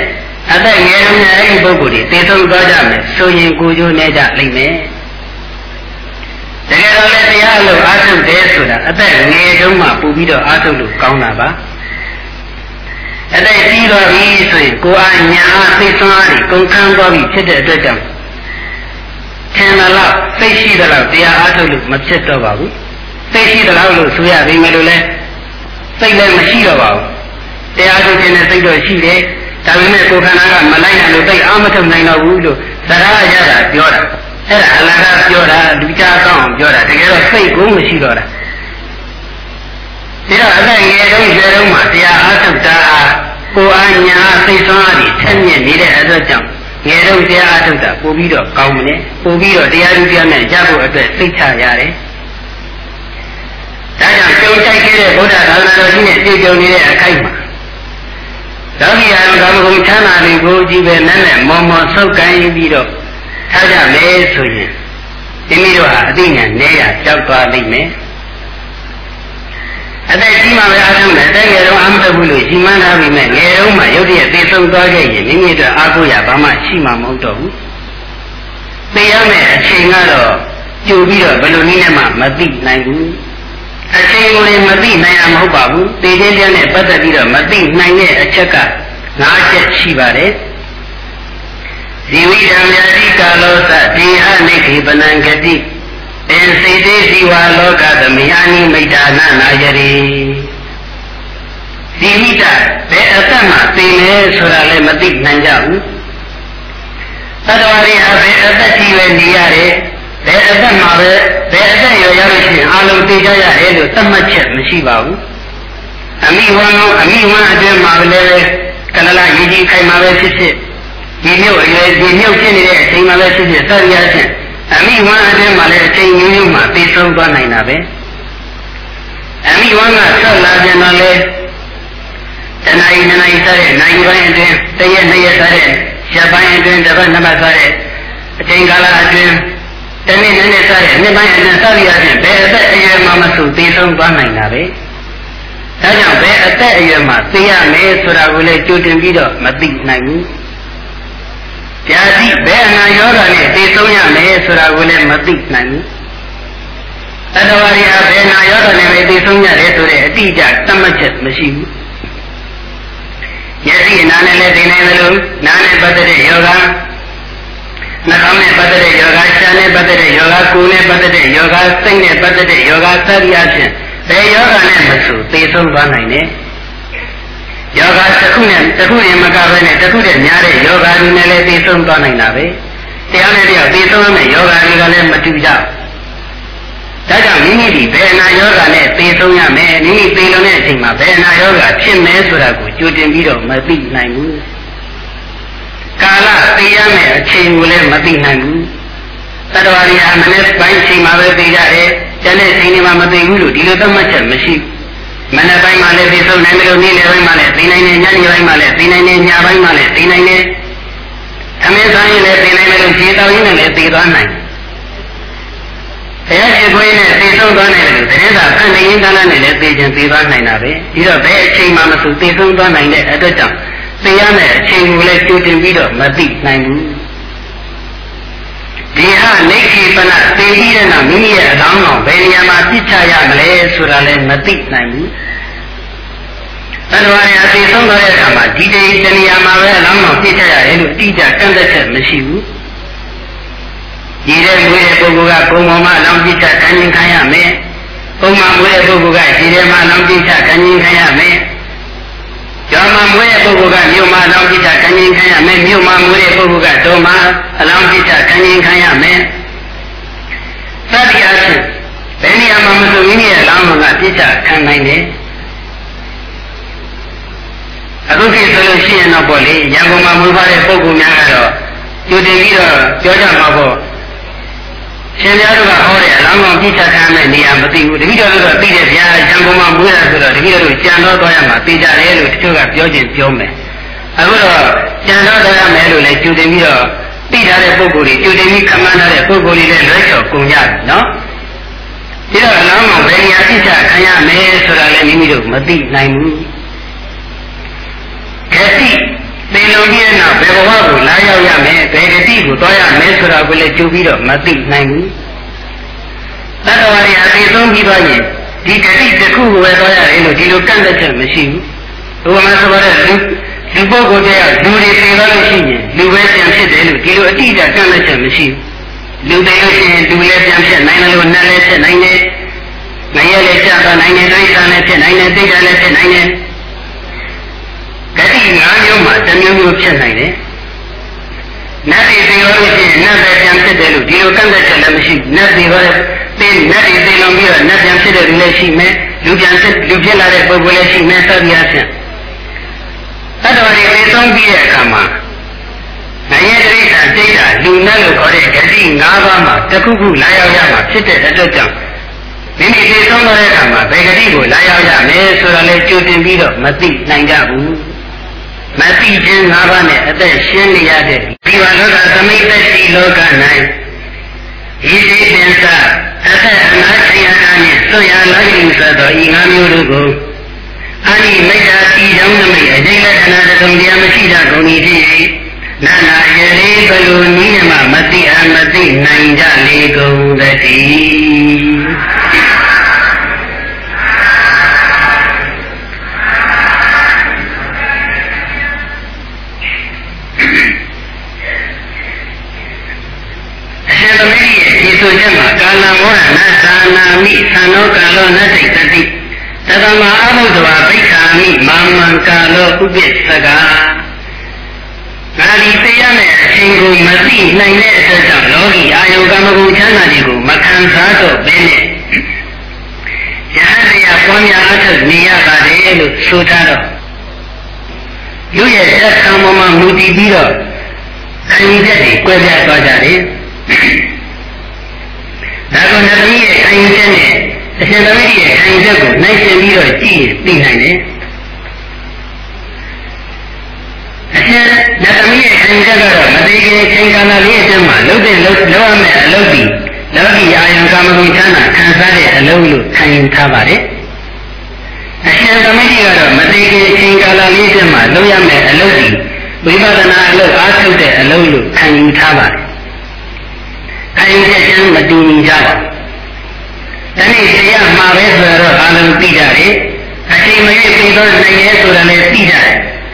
အသက်ငယ်တုန်းကအဲ့ဒီပုဂ္ဂိုလ်တွေသေဆုံးသွားကြမယ်ဆိုရင်ကိုကျိုးနေကြလိမ့်မယ် တကယ်တော့လည်းတရားလို့အားထုတ်တယ်ဆိုတာအသက်ငယ်တုန်းမှပူပြီးတော့အားထုတ်လို့ကောင်းတာပါအသက်ကြီးသွားပြီဆိုရင်ကိုအားညာအားသိစွမ်းအားတွေကုန်ခန်းသွားပြီဖြစ်တဲ့အတွက်ကြောင့်ထင်တယ်လို့သိရှိတယ်လို့တရားအားထုတ်လို့မဖြစ်တော့ပါဘူးသိရှိတယ်လို့ဆိုရပြီမယ်လို့လဲစိတ်လည်းမရှိတော့ပါဘူးတရားထုတ်ခြင်းနဲ့စိတ်တော့ရှိတယ်ဒါပေမဲ့ကိုယ်ခန္ဓာကမလိုက်နိုင်လို့သိအာမထုတ်နိုင်တော့ဘူးလို့သရရတာပြောတာ အဲ့ဒါအလကားပြောတာလူကြကောင်းအောင်ပြောတာတကယ်တော့စိတ်ကိုမရှိတော့တာဒါတော့အသက်ငယ်တုန်းရွယ်တုန်းမှာတရားအားထုတ်တာကိုအာညာစိတ်ဆွမ်းအားဖြင့်ထက်မြက်နေတဲ့အတွက်ကြောင့်ငယ်တုန်းတရားအားထုတ်တာပို့ပြီးတော့ကောင်းမလဲပို့ပြီးတော့တရားဓုတရားနဲ့ရဖို့အတွက်စိတ်ချရတယ်ဒါကြောင့်ကြုံကြိုက်ခဲ့တဲ့ဗုဒ္ဓသာသနာတော်ကြီးနဲ့ပြည့်စုံနေတဲ့အခိုက်မှာလောကီအာယုကာမဂုဏ်ချမ်းသာတွေကိုကြည့်ပဲနဲ့နဲ့မော်မော်ဆုပ်ကိုင်းပြီးတော့ ထားကြမယ်ဆိုရင်မိမိတို့ဟာအသိဉာဏ်နဲ့ရကြောက်သွားလိမ့်မယ်အသက်ကြီးမှပဲအားထုတ်မယ်တဲ့ငယ်တော့အမှတ်ဘူးလို့ရှိမှန်းထားပြီးမဲ့ငယ်တော့မှရုပ်တရက်သေဆုံးသွားခဲ့ရင်မိမိတို့အားကိုးရဘာမှရှိမှမဟုတ်တော့ဘူးသိရမယ်အချိန်ကတော့ကြိုပြီးတော့ဘယ်လိုနည်းနဲ့မှမသိနိုင်ဘူးအချိန်ကိုလည်းမသိနိုင်ရမဟုတ်ပါဘူးသိချင်းချင်းနဲ့ပတ်သက်ပြီးတော့မသိနိုင်တဲ့အချက်က၅ချက်ရှိပါတယ် ဇီဝိတံမြတိကာလောသတေဟနိခေပနံဂတိအင်စေတေဇီဝလောကသမယနိမိတ်တာနာနာယရိဇီဝိတဘယ်အသက်မှသိလဲဆိုတာလည်းမသိနိုင်ကြဘူးသတ္တဝါတွေဟာဘယ်အသက်ကြီးပဲနေရတယ်ဘယ်အသက်မှာပဲဘယ်အသက်ရောရလို့ရှိရင်အလုံးသိကြရတယ်လို့သတ်မှတ်ချက်မရှိပါဘူးအမိဝမ်းလုံးအမိဝမ်းအတွင်းမှာလည်းကလလရည်ကြီးခိုင်မှာပဲဖြစ်ဖြစ် ဒီမြုပ်အရွယ်ဒီမြုပ်ဖြစ်နေတဲ့အချိန်မှာပဲဖြစ်ဖြစ်စသည်အားဖြင့်အမိဝမ်းအတွင်းမှာလည်းအချိန်မျိုးမျိုးမှာသိဆုံးသွားနိုင်တာပဲအမိဝမ်းကဆက်လာပြန်တော့လေတဏှာဤနှစ်နာရီစားတဲ့နိုင်ပိုင်းအတွင်းတရက်နှစ်ရက်စားတဲ့ရက်ပိုင်းအတွင်းတစ်ပတ်နှစ်ပတ်စားတဲ့အချိန်ကာလအတွင်းတနေ့နည်းနည်းစားတဲ့နှစ်ပိုင်းအတွင်းစားရခြင်းဘယ်အသက်အရွယ်မှမဆိုသိဆုံးသွားနိုင်တာပဲဒါကြောင့်ဘယ်အသက်အရွယ်မှာသိရမယ်ဆိုတာကိုလည်းကြိုတင်ပြီးတော့မသိနိုင်ဘူး။ ကြာတိဘယ်အနာယောဂနဲ့သိဆုံးရမယ်ဆိုတာကိုလည်းမသိနိုင်ဘူး။တတဝရီဟာဘယ်နာယောဂနဲ့ပဲသိဆုံးရတယ်ဆိုတဲ့အတိအကျသတ်မှတ်ချက်မရှိဘူး။ယသိနာနဲ့လည်းသိနိုင်တယ်လို့နာနဲ့ပတ်သက်တဲ့ယောဂနှာခေါင်းနဲ့ပတ်သက်တဲ့ယောဂရှားနဲ့ပတ်သက်တဲ့ယောဂကိုယ်နဲ့ပတ်သက်တဲ့ယောဂစိတ်နဲ့ပတ်သက်တဲ့ယောဂသတိအချင်းဘယ်ယောဂနဲ့မဆိုသိဆုံးသွားနိုင်တယ်။ ယောဂတစ်ခုနဲ့တစ်ခုရင်မကဘဲနဲ့တစ်ခုတည်းများတဲ့ယောဂတွေနဲ့လည်းသိဆုံးသွားနိုင်တာပဲ။တရားနဲ့တရားသိဆုံးရမယ့်ယောဂတွေကလည်းမတူကြဘူး။ဒါကြောင့်မိမိဒီဘယ်နာယောဂနဲ့သိဆုံးရမယ်မိမိသိလုံတဲ့အချိန်မှာဘယ်နာယောဂဖြစ်မယ်ဆိုတာကိုကြိုတင်ပြီးတော့မသိနိုင်ဘူး။ကာလသိရမယ့်အချိန်ကိုလည်းမသိနိုင်ဘူး။တတ္တဝါတွေဟာမနေ့ပိုင်းချိန်မှာပဲသိကြတယ်။ကျန်တဲ့ချိန်တွေမှာမသိဘူးလို့ဒီလိုသတ်မှတ်ချက်မရှိဘူး။ မနေ့ပိုင်းမှာလည်းသိဆုံးနိုင်တယ်လို့နေ့လယ်ပိုင်းမှာလည်းသိနိုင်တယ်ညနေပိုင်းမှာလည်းသိနိုင်တယ်ညပိုင်းမှာလည်းသိနိုင်တယ်။အမေဆိုင်ရင်လည်းသိနိုင်တယ်လို့ခြေတော်ရင်းနဲ့လည်းသိသွားနိုင်တယ်ဘုရားရှိခိုးနဲ့သိဆုံးသွားနိုင်တယ်လို့တကယ်သာဖန်နေရင်ကလည်းလည်းသိခြင်းသိသွားနိုင်တာပဲဒီတော့ဘယ်အချိန်မှမဆိုသိဆုံးသွားနိုင်တဲ့အတွက်ကြောင့်သိရမယ့်အချိန်ကိုလည်းကြိုတင်ပြီးတော့မသိနိုင်ဘူး ဒီဟာနေခိပနသိပြီးတဲ့နောက်မိမိရဲ့အလောင်းတော်ဘယ်နေရာမှာပြစ်ချရမလဲဆိုတာလည်းမသိနိုင်ဘူးတဏှာရာသိဆုံးသွားတဲ့အခါမှာဒီတည်းတနေရာမှာပဲအလောင်းတော်ပြစ်ချရတယ်လို့အတိအကျကန့်သက်ချက်မရှိဘူးရည်တဲ့မွေးတဲ့ပုဂ္ဂိုလ်ကကုံပေါ်မှာအလောင်းပြစ်ချခံရင်ခံရမယ်။ကုံမှာမွေးတဲ့ပုဂ္ဂိုလ်ကရည်တဲ့မှာအလောင်းပြစ်ချခံရင်ခံရမယ်။ ကျောင်းမှာမွေးတဲ့ပုဂ္ဂိုလ်ကမြို့မှာအလောင်းပြစ်ချခံရင်ခံရမယ်။မြို့မှာမွေးတဲ့ပုဂ္ဂိုလ်ကတောမှာအလောင်းပြစ်ချခံရင်ခံရမယ်။သတိအားဖြင့်ဘယ်နေရာမှာမဆိုမိမိရဲ့အလောင်းကပြစ်ချခံနိုင်တယ်။အခုခေတ်ဆိုလို့ရှိရင်တော့ပေါ့လေရန်ကုန်မှာမွေးထားတဲ့ပုဂ္ဂိုလ်များကတော့ကြိုတင်ပြီးတော့ပြောကြမှာပေါ့ ရှင်များတို့ကဟောတဲ့အလောင်းကောင်ပြစ်ချခံတဲ့နေရာမသိဘူးတတိတော်တို့ကသိတဲ့ဗျာရံကုန်မှာမွေးတာဆိုတော့တတိတော်တို့ကြံတော့သွားရမှာသိကြတယ်လို့တချို့ကပြောခြင်းပြောမယ်အခုတော့ကြံတော့သွားရမယ်လို့လည်းကြိုတင်ပြီးတော့သိထားတဲ့ပုံကိုယ်တွေကြိုတင်ပြီးခမန်းထားတဲ့ပုံကိုယ်တွေလည်းလွဲချော်ကုန်ကြတယ်နော်ဒီတော့အလောင်းကောင်ဘယ်နေရာပြစ်ချခံရမယ်ဆိုတာလည်းမိမိတို့မသိနိုင်ဘူးခတိ သင်လုံးကြီးတဲ့နောက်ဘယ်ဘဝကိုလာရောက်ရမယ်ဘယ်ဂတိကိုသွားရမယ်ဆိုတာကိုလည်းကြိုပြီးတော့မသိနိုင်ဘူးတတ္တဝါတွေအသိဆုံးပြီးသွားရင်ဒီဂတိတစ်ခုကိုပဲသွားရတယ်လို့ဒီလိုကန့်သက်ချက်မရှိဘူးဘုရားမဆိုတဲ့လူလူပုဂ္ဂိုလ်တည်းကလူတွေသိသွားလို့ရှိရင်လူပဲပြန်ဖြစ်တယ်လို့ဒီလိုအတိအကျကန့်သက်ချက်မရှိဘူးလူသိလို့ရှိရင်လူလည်းပြန်ဖြစ်နိုင်တယ်လို့နတ်လည်းဖြစ်နိုင်တယ်ငရဲလည်းကြာသွားနိုင်တယ်ဒိဋ္ဌာလည်းဖြစ်နိုင်တယ်သိက္ခာလည်းဖြစ်နိုင်တယ်ဂတိ၅ မျိုးမှာတစ်မျိုးမျိုးဖြစ်နိုင်တယ်။နတ်တွေသိလို့ရှိရင်နတ်ပဲပြန်ဖြစ်တယ်လို့ဒီလိုကန့်သက်ချက်လည်းမရှိဘူး။နတ်တွေဟောတဲ့သိနတ်တွေသိလုံးပြီးတော့နတ်ပြန်ဖြစ်တဲ့လူလည်းရှိမယ်။လူပြန်ဖြစ်လူဖြစ်လာတဲ့ပုဂ္ဂိုလ်လည်းရှိမယ်သတိအချင်း။အဲ့တော်တွေသိဆုံးပြီးတဲ့အခါမှာနိုင်ရတိဋ္ဌာစိတ်ဓာလူနဲ့လို့ခေါ်တဲ့ဂတိ၅ပါးမှာတစ်ခုခုလာရောက်ရမှာဖြစ်တဲ့အတွက်ကြောင့်မိမိသိဆုံးတဲ့အခါမှာဘယ်ဂတိကိုလာရောက်ရမယ်ဆိုတာလဲကြိုတင်ပြီးတော့မသိနိုင်ကြဘူး။သ မတိခြင်း၅ပါးနဲ့အသက်ရှင်းနေရတဲ့ဒီဝလောကသမိတ်သက်ရှိလောက၌ဤစိပင်္စအသက်အနာချင်အားနှင့်ဆွရလာခြင်းဆိုသောဤငါမျိုးတို့ကိုအာနိမိတ်တာတည်ကြောင်းနမိတ်အကျိလက္ခဏာတုံတရားမရှိတာကုန်၏ဖြစ်၍နာနာယလေးဘလူနိမမတိအမတိနိုင်ကြလေကုန်သတည်း သမီးရဲ့ဒီဆိုချက်မှာကာလမောဟနသာနာမိသံသောကာလောနတိတတိတသမအဘုဒ္ဓဝဘိက္ခာမိမာမံကာလောဥပ္ပစ္စကငါဒီသိရမယ့်အချိန်ကိုမသိနိုင်တဲ့အတွက်ကြောင့်လောကီအာယုကမဂုဏ်ချမ်းသာတွေကိုမခံစားတော့ဘဲနဲ့ယဟန်တရားပွားများအထုတ်နေရပါတယ်လို့ဆိုထားတော့လူရဲ့သက်ခံပေါ်မှာမူတည်ပြီးတော့ခံရတဲ့တွေကွဲပြားသွားကြတယ် ဒါကနသမီးရဲ့ခံယူချက်နဲ့အရှင်သမီးရဲ့ခံယူချက်ကိုနိုင်ရှင်ပြီးတော့ကြည့်သိနိုင်တယ်အရှင်နသမီးရဲ့ခံယူချက်ကတော့မသေးခင်ချိန်ကာလလေးအတွင်းမှာလှုပ်တဲ့လှုပ်လောက်ရမယ့်အလုပ်ဒီလောကီအာယံကာမဂုဏ်ချမ်းသာခံစားတဲ့အလုပ်လို့ခံယူထားပါတယ်အရှင်သမီးကတော့မသေးခင်ချိန်ကာလလေးအတွင်းမှာလုပ်ရမယ့်အလုပ်ဒီဝိပဿနာအလုပ်အားထုတ်တဲ့အလုပ်လို့ခံယူထားပါတယ် ခံယူချက်ချင်းမတူညီကြပါဘူး။ဒါနဲ့တရားမှာပဲဆိုတော့အာလုံးသိကြတယ်။အချိန်မရွေးပြီးတော့နိုင်ရဲဆိုတာလည်းသိကြတယ်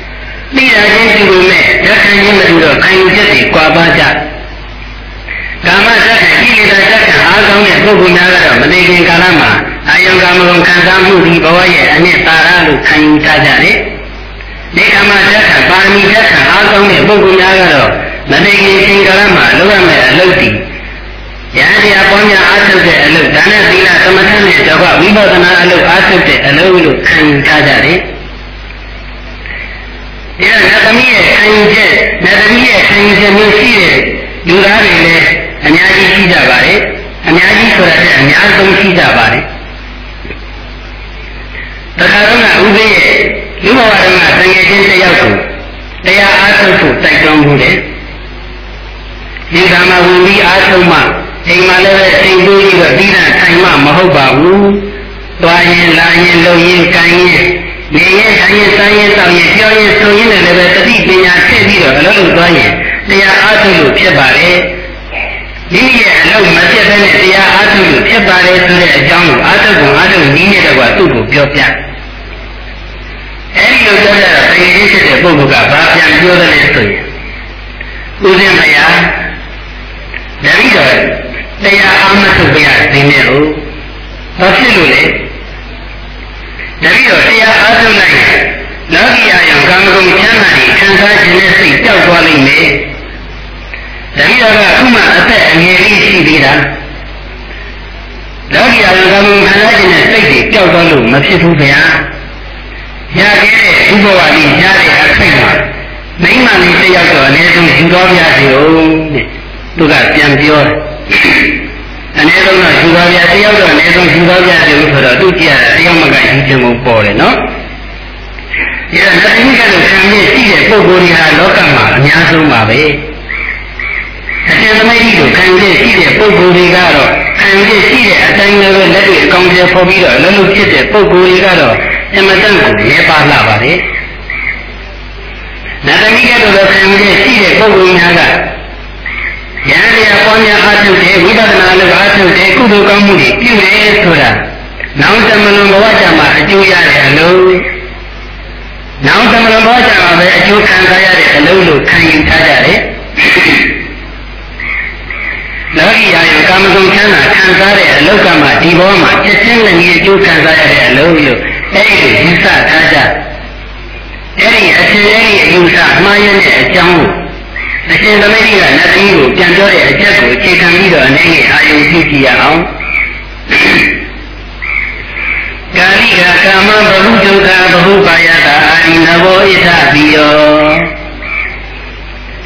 ။သိတာချင်းတူပေမဲ့လက်ခံချင်းမတူတော့ခံယူချက်တွေကွာပါကြ။ကာမဇတ်ကိလေသာဇတ်အားကောင်းတဲ့ပုဂ္ဂိုလ်များကတော့မနေခင်ကာလမှာအာယုံကာမဂုဏ်ခံစားမှုဒီဘဝရဲ့အနှစ်သာရလို့ခံယူထားကြတယ်။ဒီကာမဇတ်ပါရမီဇတ်အားကောင်းတဲ့ပုဂ္ဂိုလ်များကတော့မနေခင်ချိန်ကာလမှာလုပ်ရမယ့်အလုပ်တွေ ယဟန်တရားပွားများအားထုတ်တဲ့အလုပ်ဒါနဲ့သီလသမထနဲ့တကွဝိပဿနာအလုပ်အားထုတ်တဲ့အလုပ်လို့ခံယူထားကြတယ်။ဒီတော့နတ်သမီးရဲ့ခံယူချက်နတ်သမီးရဲ့ခံယူချက်မျိုးရှိတဲ့လူသားတွေလည်းအများကြီးရှိကြပါတယ်။အများကြီးဆိုတာကအများဆုံးရှိကြပါတယ်။တခါတော့ကဥပ္ပေရဲ့လူဘဝတုန်းကတငယ်ချင်းတစ်ယောက်ကိုတရားအားထုတ်ဖို့တိုက်တွန်းမှုတယ်။ဒီကမှာဝင်ပြီးအားထုတ်မှ အိမ်မှာလည်းပဲအိမ်တူကြီးတော့ပြီးတာထိုင်မှမဟုတ်ပါဘူးသွားရင်လာရင်လုံရင်ကန်ရင်နေရင်ထိုင်ရင်စားရင်တောင်းရင်ပြောရင်ဆိုရင်လည်းပဲတတိပညာထည့်ပြီးတော့အလုပ်လုပ်သွားရင်တရားအားထုတ်လို့ဖြစ်ပါလေမိမိရဲ့အလုပ်မပြတ်တဲ့တရားအားထုတ်လို့ဖြစ်ပါလေဆိုတဲ့အကြောင်းကိုအားထုတ်ကုန်အားထုတ်နည်းနဲ့တော့သူ့ကိုပြောပြအဲဒီလိုပြောတဲ့တကယ်ကြီးဖြစ်တဲ့ပုဂ္ဂိုလ်ကဘာပြန်ပြောတယ်လဲဆိုရင်ဦးဇင်းမယားတတိတော် တရားအားမထုတ်ပြရသိနေလို့ဘာဖြစ်လို့လဲဒါပြီးတော့တရားအားထုတ်လိုက်လောကီယာယံကာမဂုဏ်ချမ်းသာတွေခံစားခြင်းနဲ့စိတ်ကြောက်သွားလိမ့်မယ်ဒါပြီးတော့အခုမှအသက်အငယ်လေးရှိသေးတာလောကီယာယံကာမဂုဏ်ခံစားခြင်းနဲ့စိတ်တွေကြောက်သွားလို့မဖြစ်ဘူးဗျာရခဲ့တဲ့ဥပဝါဒီရတဲ့အခိုက်မှာမိမလေးတယောက်တော့အနည်းဆုံးယူတော်ပြစီဦးတဲ့သူကပြန်ပြောတယ် အနည်းဆုံးတော့ယူပါဗျာတယောက်တော့အနည်းဆုံးယူပါဗျာတယ်ဆိုတော့သူကြည့်ရတာတယောက်မကယူခြင်းကိုပေါ်တယ်နော်ဒီတော့လက်သိကလို့ခံရရှိတဲ့ပုဂ္ဂိုလ်တွေဟာလောကမှာအများဆုံးပါပဲအရှင်သမီးကြီးတို့ခံရရှိတဲ့ပုဂ္ဂိုလ်တွေကတော့ခံရရှိတဲ့အတိုင်းလည်းလက်တွေအကောင်းကျဖော်ပြီးတော့လုံးလုံးဖြစ်တဲ့ပုဂ္ဂိုလ်တွေကတော့အမတန်ကိုလဲပါလာပါတယ်နတ်သမီးကတို့လည်းခံရရှိတဲ့ပုဂ္ဂိုလ်များက ဉာဏ်တရားပွားများအားထုတ်တယ်ဝိပဿနာလည်းအားထုတ်တယ်ကုသိုလ်ကောင်းမှုတွေပြုတယ်ဆိုတာနောက်သမဏဘဝကြမှာအကျိုးရတဲ့အလုံးနောက်သမဏဘဝကြမှာပဲအကျိုးခံစားရတဲ့အလုံးလို့ခံယူထားကြတယ်လောကီယာယကာမဂုဏ်ချမ်းသာခံစားတဲ့အလောကမှာဒီဘဝမှာချက်ချင်းလည်းအကျိုးခံစားရတဲ့အလုံးလို့အဲ့ဒီယူဆထားကြအဲ့ဒီအရှင်အဲ့ဒီအယူဆမှားရတဲ့အကြောင်းကို အရှင်သမီးကနတ်သမီးကိုပြန်ပြောတဲ့အချက်ကိုအခြေခံပြီးတော့အနေနဲ့အာယုံကြည့်ကြည့်ရအောင်ကာလိကကာမဘဟုဒုက္ခဘဟုပါယတာအာရိနဘောဣသပိယော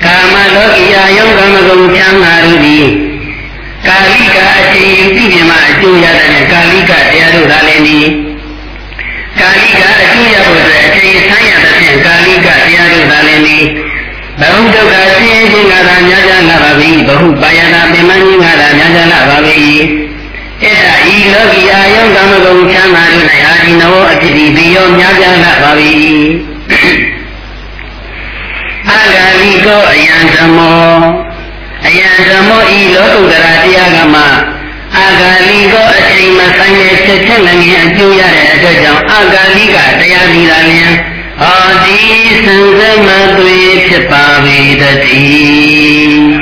ကာမလောကီယာယုံကာမဂုဏ်ချမ်းသာရူသည်ကာလိကအချိန်ပြည့်မြမအကျိုးရတဲ့ကာလိကတရားတို့သာလည်းနီ ဘဟုပါယနာပင်မခြင်းကသာများကြလာပါပြီအဲ့ဒါဤလောကီအာယုကာမဂုဏ်ချမ်းသာတို့၌အာဒီနဝအတ္တိဘိယောများကြလာပါပြီအာဂါလိကောအယံသမောအယံသမောဤလောကုတ္တရာတရားကမှအာဂါလိကောအချိန်မဆိုင်တဲ့ချက်ချက်လည်းအကျိုးရတဲ့အတွက်ကြောင့်အာဂါလိကတရားဒီလာလျင် အာဒီစံစမသွေဖြစ်ပါပေတည်း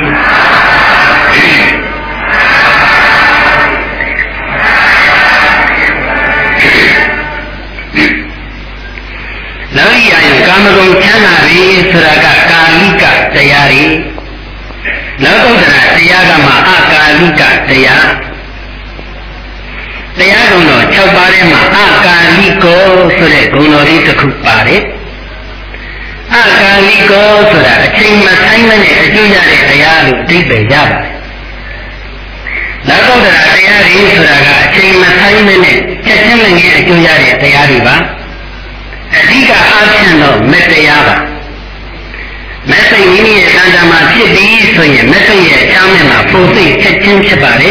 လောကီအယံကာမဂုဏ်ချမ်းသာပြီဆိုတာကကာလိကတရားတွေလောကုတ္တရာတရားကမှအကာလိကတရား တရားကုံတော်6ပါးထဲမှာအကာလိကောဆိုတဲ့ဂုဏ်တော်လေးတစ်ခုပါတယ်အကာလိကောဆိုတာအချိန်မဆိုင်မနဲ့အကျိုးရတဲ့တရားလို့အဓိပ္ပာယ်ရပါတယ်လောကုတ္တရာတရားတွေဆိုတာကအချိန်မဆိုင်မနဲ့ချက်ချင်းလည်းအကျိုးရတဲ့တရားတွေပါအဓိကအားဖြင့်တော့မေတ္တရားပါမဆိတ်မိမိရဲ့တန်တမှာဖြစ်ပြီးဆိုရင်မဆိတ်ရဲ့အချမ်းနဲ့မှာပုံစိတ်ချက်ချင်းဖြစ်ပါလေ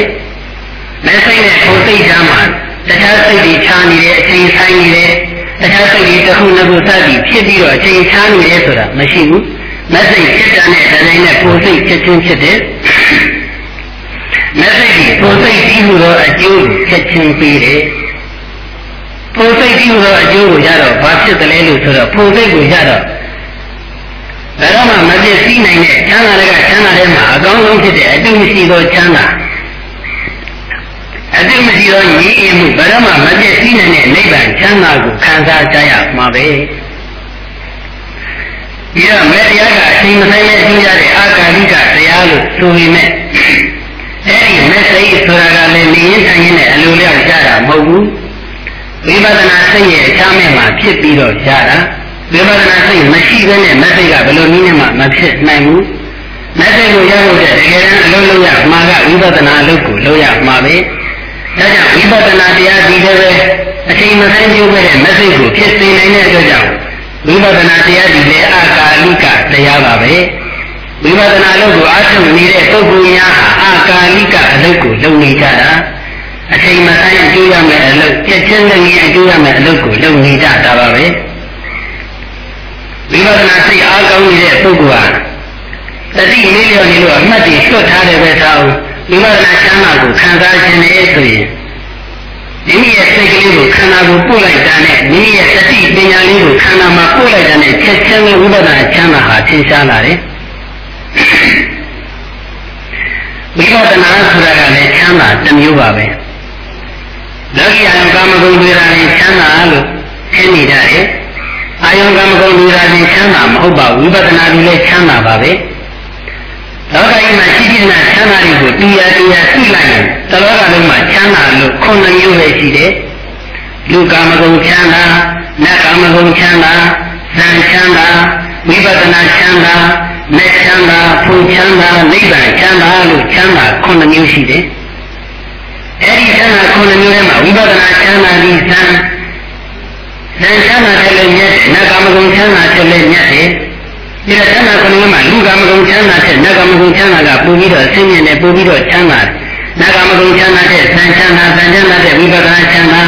မဆိတ်နဲ့ပုံစိတ်ချမ်းမှာတခြားစိတ်တွေခြားနေတဲ့အချိန်ဆိုင်နေတယ်တခြားစိတ်တွေတစ်ခုနှစ်ခုစသည်ဖြစ်ပြီးတော့အချိန်ခြားနေတယ်ဆိုတာမရှိဘူးမဆိတ်ဖြစ်တဲ့တဲ့တိုင်းနဲ့ပုံစိတ်ချက်ချင်းဖြစ်တယ်မဆိတ်ဒီပုံစိတ်ပြီးလို့အကျိုးချက်ချင်းပြီးတယ်ပုံစိတ်ပြီးတော့အကျိုးကိုရတော့ဘာဖြစ်တယ်လဲလို့ဆိုတော့ပုံစိတ်ကိုရတော့ဘယ်တော့မှမပြည့်စည်နိုင်တဲ့ချမ်းသာတွေကချမ်းသာတဲ့မှာအကောင်းဆုံးဖြစ်တဲ့အတိမရှိသောချမ်းသာအ တိမရှိသောညီအင်းမှုဘယ်တော့မှမပြည့်စည်နိုင်တဲ့နိဗ္ဗာန်ချမ်းသာကိုခံစားကြရမှာပဲပြီးတော့မေတ္တရားကအချိန်မဆိုင်နဲ့ကျူးရတဲ့အာကာလိကတရားလို့ဆိုပေမဲ့အဲဒီမေတ္တိဆိုတာကလည်းနေရင်ဆိုင်ရင်အလိုလျောက်ကြတာမဟုတ်ဘူးဝိပဿနာစိတ်ရဲ့အခြားမဲ့မှာဖြစ်ပြီးတော့ရတာဝိပဿနာစိတ်မရှိဘဲနဲ့မသိကဘယ်လိုနည်းနဲ့မှမဖြစ်နိုင်ဘူးမသိကိုရဖို့တဲ့တကယ်တမ်းအလုံးလုံးရမှာကဝိပဿနာအလုပ်ကိုလုပ်ရမှာပဲ ဒါကြောင့်ဝိပဿနာတရားဒီလည်းပဲအချိန်မဆိုင်ကျိုးပဲတဲ့မသိကိုဖြစ်စေနိုင်တဲ့အတွက်ကြောင့်ဝိပဿနာတရားဒီလည်းအာကာလိကတရားပါပဲဝိပဿနာအလုပ်ကိုအားထုတ်နေတဲ့ပုဂ္ဂိုလ်များဟာအာကာလိကအလုပ်ကိုလုပ်နေကြတာအချိန်မဆိုင်အကျိုးရမယ်အလုပ်ပြည့်ချင်းလည်းအကျိုးရမယ်အလုပ်ကိုလုပ်နေကြတာပါပဲဝိပဿနာစိတ်အားကောင်းနေတဲ့ပုဂ္ဂိုလ်ဟာတတိမေးလျော်နေလို့အမှတ်တွေလွတ်ထားတယ်ပဲသားအောင် ဝိပဿနာချမ်းသာကိုခံစားခြင်းနဲ့ဆိုရင်မိမိရဲ့စိတ်ကလေးကိုခန္ဓာကိုပို့လိုက်တာနဲ့မိမိရဲ့တတိပညာလေးကိုခန္ဓာမှာပို့လိုက်တာနဲ့ချက်ချင်းဝိပဿနာချမ်းသာဟာသင်ရှားလာတယ်ဝိပဿနာဆိုတာကလည်းချမ်းသာတစ်မျိုးပါပဲလောကီအယံကာမဂုဏ်တွေကလည်းချမ်းသာလို့ထင်နေကြတယ်အာယုံကမဂုဏ်တွေကလည်းချမ်းသာမဟုတ်ပါဝိပဿနာတွေလည်းချမ်းသာပါပဲ လောကကြီးမှာရှိရှိနာချမ်းသာတွေကိုတရားတရားသိလိုက်ရင်တလောကလုံးမှာချမ်းသာလို့ခုနှစ်မျိုးပဲရှိတယ်လူကာမဂုဏ်ချမ်းသာနတ်ကာမဂုဏ်ချမ်းသာဇန်ချမ်းသာဝိပဿနာချမ်းသာမေချမ်းသာဖူချမ်းသာနိဗ္ဗာန်ချမ်းသာလို့ချမ်းသာခုနှစ်မျိုးရှိတယ်အဲဒီချမ်းသာခုနှစ်မျိုးထဲမှာဝိပဿနာချမ်းသာပြီးဇန်ဇန်ချမ်းသာတယ်လည်းမြတ်နတ်ကာမဂုဏ်ချမ်းသာတယ်လည်းမြတ်တယ် ဒီလိုချမ်းသာခုနှစ်မှာလူကာမဂုဏ်ချမ်းသာတဲ့နတ်ကာမဂုဏ်ချမ်းသာကပို့ပြီးတော့ဆင်းရဲနဲ့ပို့ပြီးတော့ချမ်းသာနတ်ကာမဂုဏ်ချမ်းသာတဲ့ဇန်ချမ်းသာဇန်ချမ်းသာတဲ့ဝိပဿနာချမ်းသာ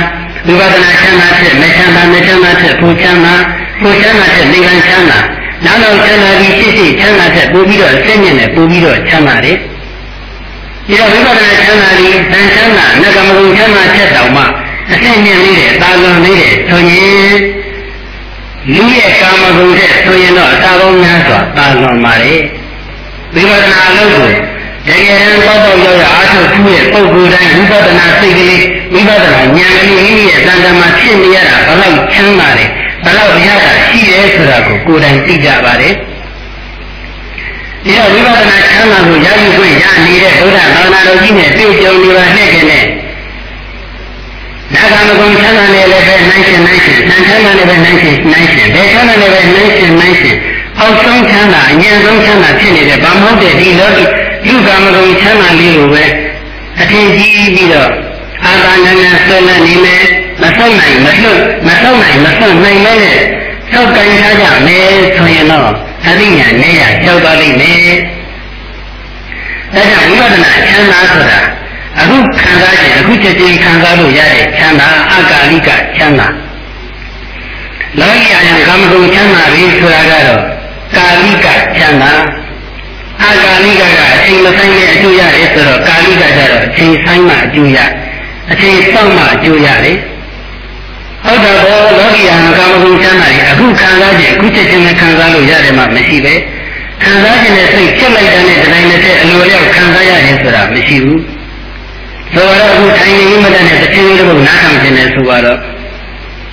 ဝိပဿနာချမ်းသာတဲ့မချမ်းသာမချမ်းသာတဲ့ပူချမ်းသာပူချမ်းသာတဲ့နိဗ္ဗာန်ချမ်းသာနောက်တော့ချမ်းသာပြီးရှိရှိချမ်းသာတဲ့ပို့ပြီးတော့ဆင်းရဲနဲ့ပို့ပြီးတော့ချမ်းသာတယ်ဒီတော့ဝိပဿနာချမ်းသာပြီးဇန်ချမ်းသာနတ်ကာမဂုဏ်ချမ်းသာချက်တောင်မှအဆင့်မြင့်လေးတဲ့တာလွန်လေးတဲ့ဆိုရင် လူရဲ့ကာမဂုဏ်တဲ့ဆိုရင်တော့အသာကောင်းများစွာတာလွန်ပါလေဝိပဿနာအလုပ်ကိုတကယ်တမ်းတော့တော့ရောက်ရအားထုတ်သူ့ရဲ့ပုဂ္ဂိုလ်တိုင်းဝိပဿနာစိတ်ကလေးဝိပဿနာဉာဏ်ကလေးမိမိရဲ့တန်တမှာဖြစ်နေရတာဘလောက်ချမ်းသာတယ်ဘလောက်ရတာရှိတယ်ဆိုတာကိုကိုယ်တိုင်သိကြပါတယ်ဒီတော့ဝိပဿနာချမ်းသာကိုရယူခွင့်ရနေတဲ့ဘုရားသာသနာတော်ကြီးနဲ့တွေ့ကြုံနေပါနဲ့ကနဲ့ နာဂမကုံချမ်းသာနေလည်းပဲနိုင်ရှင်နိုင်ရှင်တန်ချမ်းသာလည်းပဲနိုင်ရှင်နိုင်ရှင်ဘယ်ချမ်းသာလည်းပဲနိုင်ရှင်နိုင်ရှင်အောက်ဆုံးချမ်းသာအញ្ញံဆုံးချမ်းသာဖြစ်နေတဲ့ဗာမဟုတ်တဲ့ဒီလောကီလူကမကုံချမ်းသာလေးကိုပဲအထင်ကြီးပြီးတော့အာသာနန္ဒဆွေးနွေးနေမယ်မဆုံးနိုင်မလွတ်မဆုံးနိုင်မဆုံးနိုင်မဲနဲ့ဆောက်ကန်ထားကြမယ်ဆိုရင်တော့အသိဉာဏ်နဲ့ရကြောက်သွားလိမ့်မယ်ဒါကြောင့်ဝိပဿနာချမ်းသာဆိုတာ အခုခံစားခြင်းအခုချက်ချင်းခံစားလို့ရတဲ့ချမ်းသာအကာလိကချမ်းသာလောကီအယံကာမဂုဏ်ချမ်းသာပြီဆိုတာကတော့ကာလိကချမ်းသာအာကာလိကကအချိန်မဆိုင်တဲ့အကျိုးရတယ်ဆိုတော့ကာလိကကျတော့အချိန်ဆိုင်မှအကျိုးရအချိန်စောင့်မှအကျိုးရတယ်ဟုတ်တယ်ဘောလောကီယံကာမဂုဏ်ချမ်းသာရင်အခုခံစားခြင်းအခုချက်ချင်းနဲ့ခံစားလို့ရတယ်မှမရှိပဲခံစားခြင်းနဲ့စိတ်ဖြစ်လိုက်တဲ့တိုင်းနဲ့အလိုလျောက်ခံစားရတယ်ဆိုတာမရှိဘူး ဆိုတော့အခုထိုင်နေမှတည်းနဲ့တစ်ချင်းလေးတစ်ပုဒ်နားထောင်ခြင်းနဲ့ဆိုတော့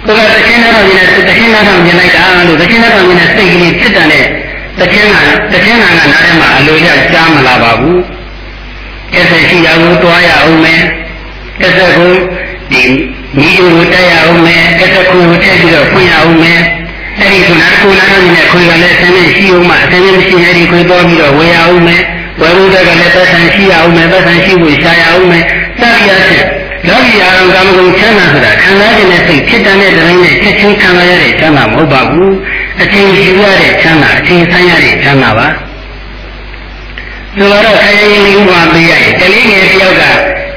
ကိုယ်ကတစ်ချင်းနားထောင်ခြင်းနဲ့တစ်ချင်းနားထောင်ခြင်းလိုက်တာလို့တစ်ချင်းနားထောင်ခြင်းနဲ့စိတ်ကလေးဖြစ်တဲ့တခြင်းကတခြင်းကနားထဲမှာအလိုရကြားမလာပါဘူး။အဲ့ဒါရှိရဘူးတွားရအောင်မယ်။အဲ့ဒါကိုဒီမိတို့ကိုတက်ရအောင်မယ်။အဲ့ဒါကိုထည့်ပြီးတော့ဖွင့်ရအောင်မယ်။အဲ့ဒီကနာကိုနားနဲ့ခွေကလည်းဆင်းနေရှိအောင်မှအဆင်းမရှိအဲ့ဒီခွေပေါ်ပြီးတော့ဝေရအောင်မယ်။ဝယ်လို့တဲ့ကလည်းသက်ဆန်ရှိရအောင်မယ်။သက်ဆန်ရှိဖို့ရှားရအောင်မယ်။ စသည်အဖြစ်လောကီအာရုံကာမဂုဏ်ချမ်းသာဆိုတာခံစားခြင်းနဲ့စိတ်ဖြစ်တဲ့တိုင်းနဲ့ချက်ချင်းခံရတဲ့ချမ်းသာမဟုတ်ပါဘူးအချိန်ရှိရတဲ့ချမ်းသာအချိန်ဆိုင်ရတဲ့ချမ်းသာပါဆိုတော့ခရီးလေးဥပမာပေးရရင်ကလေးငယ်တယောက်က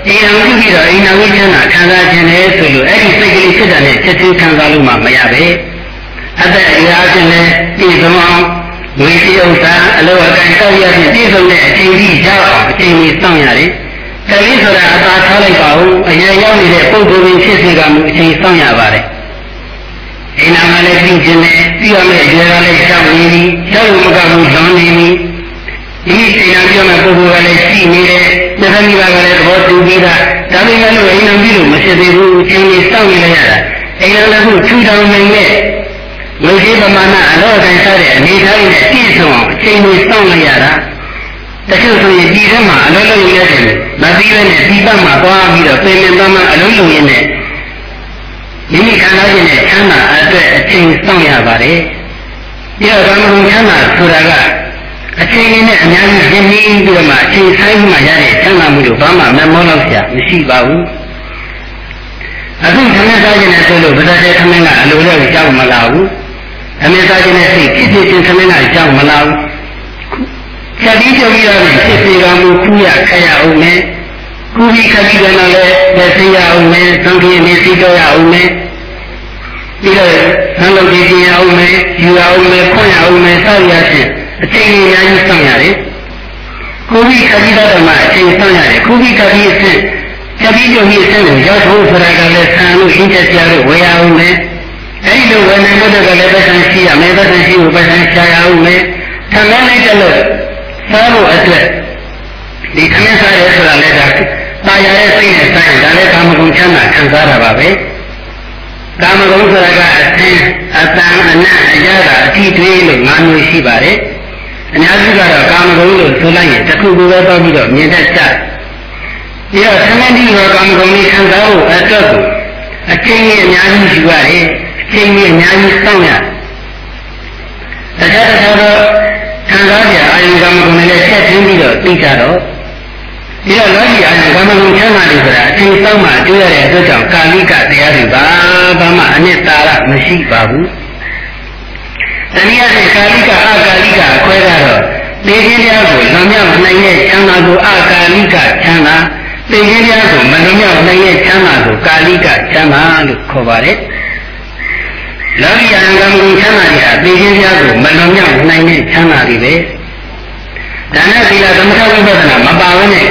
အိမ်အောင်ပြုပြီးတော့အိမ်အောင်ချမ်းသာခံစားခြင်းနဲ့ဆိုလို့အဲ့ဒီစိတ်ကလေးဖြစ်တဲ့နဲ့ချက်ချင်းခံစားလို့မှမရပဲအသက်အရာချင်းနဲ့ပြည်စုံအောင်ဝိသေဥစ္စာအလောအကန်တောက်ရခြင်းပြည်စုံတဲ့အချိန်ကြီးရောက်အောင်အချိန်ကြီးစောင့်ရတယ် ကလေးဆိုတာအသာထားလိုက်ပါဦးအရင်ရောက်နေတဲ့ပုံပုံချင်းဖြစ်စေကမူအချိန်စောင့်ရပါတယ်အိမ်နာမလည်းပြုခြင်းနဲ့ပြီးရမယ့်ရွယ်ကလည်းရှောက်နေပြီရှောက်လို့မကဘူးလွန်နေပြီဒီအိမ်နာပြောမဲ့ပုဂ္ဂိုလ်ကလည်းရှိနေတယ်သက္ကမိဘကလည်းသဘောတူပြီးသားဒါပေမဲ့လို့အိမ်နာပြီးလို့မဖြစ်သေးဘူးအချိန်ကြီးစောင့်နေရတာအိမ်နာလည်းခုထူထောင်နိုင်တဲ့လူကြီးပမာဏအလောကန်စားတဲ့အနေထားနဲ့ပြည့်စုံအောင်အချိန်ကြီးစောင့်နေရတာ တချို့ဆိုရင်ဒီထဲမှာအလုံးလုံးရတဲ့မပြီးပဲနဲ့ဒီဘက်မှာသွားပြီးတော့ပြင်ပန်းပန်းအလုံးလုံးရတဲ့မိမိခံစားခြင်းနဲ့ချမ်းသာအတွက်အချိန်စောင့်ရပါတယ်။ဒီတော့ကာမဂုဏ်ချမ်းသာဆိုတာကအချိန်နဲ့အများကြီးရင်းနှီးပြီးတော့မှအချိန်ဆိုင်မှရတဲ့ချမ်းသာမှုတို့ဘာမှမမောလောက်စရာမရှိပါဘူး။အခုခဏစားခြင်းနဲ့ဆိုလို့ဗဒတဲ့ခမင်းကအလိုလိုကြောက်မလာဘူး။အမေစားခြင်းနဲ့စိတ်ဖြစ်ဖြစ်ချင်းခမင်းကကြောက်မလာဘူး။ ချက်ပြီးကြောက်ပြီးတော့ဖြစ်စေကမှုကူရခရအောင်နဲ့ကူပြီးခပြီးတော့လည်းလက်သိရအောင်နဲ့သံဃာနေသိတော့ရအောင်နဲ့ပြီးတော့သံလုပ်ကြည့်ရအောင်နဲ့ယူရအောင်နဲ့ခွင့်ရအောင်နဲ့စရခြင်းအချိန်ကြီးအများကြီးစောင့်ရတယ်ကူပြီးခပြီးတော့မှအချိန်စောင့်ရတယ်ကူပြီးခပြီးအစ်ချက်ပြီးကြုံပြီးအစ်ကိုရောက်ဖို့ဆိုတာကလည်းဆံလို့အင်းချက်ပြလို့ဝယ်ရအောင်နဲ့အဲဒီလိုဝယ်နိုင်ဖို့ကလည်းပတ်စံရှိရမယ်ပတ်စံရှိဖို့ပတ်စံရှာရအောင်နဲ့ထမ်းလိုက်တဲ့လို့ စားဖို့အတွက်ဒီခင်းစားရဲဆိုတာလည်းဒါတာယာရဲ့စိတ်နဲ့စားရင်ဒါလည်းကာမဂုဏ်ချမ်းသာခံစားတာပါပဲကာမဂုဏ်ဆိုတာကအသင်အတန်အနတ်အရသာအတိတွေးလို့၅မျိုးရှိပါတယ်အများစုကတော့ကာမဂုဏ်လို့ဆိုလိုက်ရင်တစ်ခုခုပဲတော့ပြီးတော့မြင်တတ်ကြပြီးတော့သမန္တိရောကာမဂုဏ်ကိုခံစားဖို့အတွက်ကိုအချင်းကြီးအများကြီးယူရတယ်အချင်းကြီးအများကြီးစောင့်ရတခြားတခြားတော့ ခံစားကြအာယုကာမဂုဏ်နဲ့ဆက်သွင်းပြီးတော့သိကြတော့ဒီတော့လောကီအာယုကာမဂုဏ်ချမ်းသာတယ်ဆိုတာအချိန်စောင့်မှတွေ့ရတဲ့အတွက်ကြောင့်ကာလိကတရားတွေပါဘာမှအနှစ်သာရမရှိပါဘူး။တနည်းအားဖြင့်ကာလိကအကာလိကအခွဲကတော့သိခြင်းတရားကိုလွန်မြောက်နိုင်တဲ့ချမ်းသာကိုအကာလိကချမ်းသာသိခြင်းတရားကိုမလွန်မြောက်နိုင်တဲ့ချမ်းသာကိုကာလိကချမ်းသာလို့ခေါ်ပါတယ်။ လောကီအာယုကာမဂုဏ်ချမ်းသာတွေကသိခြင်းတရားကိုမလွန်မြောက်နိုင်တဲ့ချမ်းသာတွေပဲ။ဒါနသီလသမထဝိပဿနာမပါဘူးနဲ့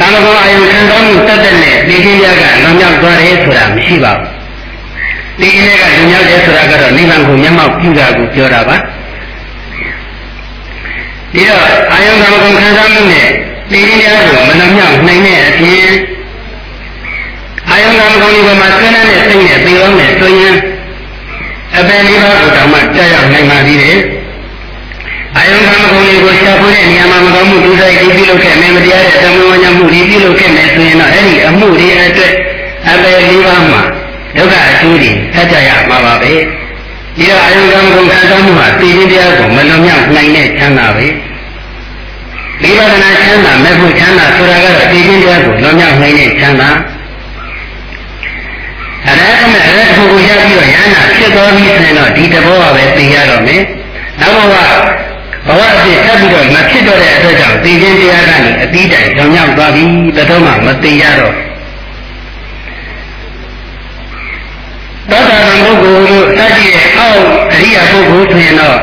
ကာမဂုဏ်အာယုခံစားမှုတတ်တဲ့နဲ့သိခြင်းများကလွန်မြောက်သွားတယ်ဆိုတာမရှိပါဘူး။သိခြင်းကလွန်မြောက်တယ်ဆိုတာကတော့နိဗ္ဗာန်ကိုမျက်မှောက်ပြုတာကိုပြောတာပါ။ဒီတော့အာယုကာမဂုဏ်ခံစားမှုနဲ့သိခြင်းများကိုမလွန်မြောက်နိုင်တဲ့အပြင်အာယုကာမဂုဏ်ဒီပေါ်မှာဆွေးနွေးတဲ့စိတ်နဲ့သိအောင်နဲ့ဆိုရင် အပယ်လေးပါးကိုတောင်မှကြားရောက်နိုင်ပါသေးတယ်။အာယုံကံမကုန်လေးကိုရှာဖွေတဲ့နေရာမှာမကောင်းမှုဒုစရိုက်တွေပြုလုပ်ခဲ့မယ်မတရားတဲ့သံဃာညမှုတွေပြုလုပ်ခဲ့မယ်ဆိုရင်တော့အဲ့ဒီအမှုတွေအတွက်အပယ်လေးပါးမှာဒုက္ခအကျိုးတွေဆက်ကြရမှာပါပဲဒီတော့အာယုံကံကုန်ခံစားမှုဟာသိခြင်းတရားကိုမလွန်မြောက်နိုင်တဲ့ချမ်းသာပဲဒီဝဒနာချမ်းသာမဲ့ဖို့ချမ်းသာဆိုတာကတော့သိခြင်းတရားကိုလွန်မြောက်နိုင်တဲ့ချမ်းသာ အရဟတမေအရဟတကိုရပြီးတော့ယန္တာဖြစ်သောသွားပြီဆိုရင်တော့ဒီတဘောကပဲသိရတော့မယ်နောက်ဘဝဘဝအဖြစ်ထပ်ပြီးတော့မဖြစ်တော့တဲ့အတွက်ကြောင့်သိခြင်းတရားကနေအတိတိုင်ကြောင်ရောက်သွားပြီတတော်မှမသိရတော့သောတာပန်ပုဂ္ဂိုလ်တို့တတ်ကြည့်တဲ့အောက်အရိယာပုဂ္ဂိုလ်ဆိုရင်တော့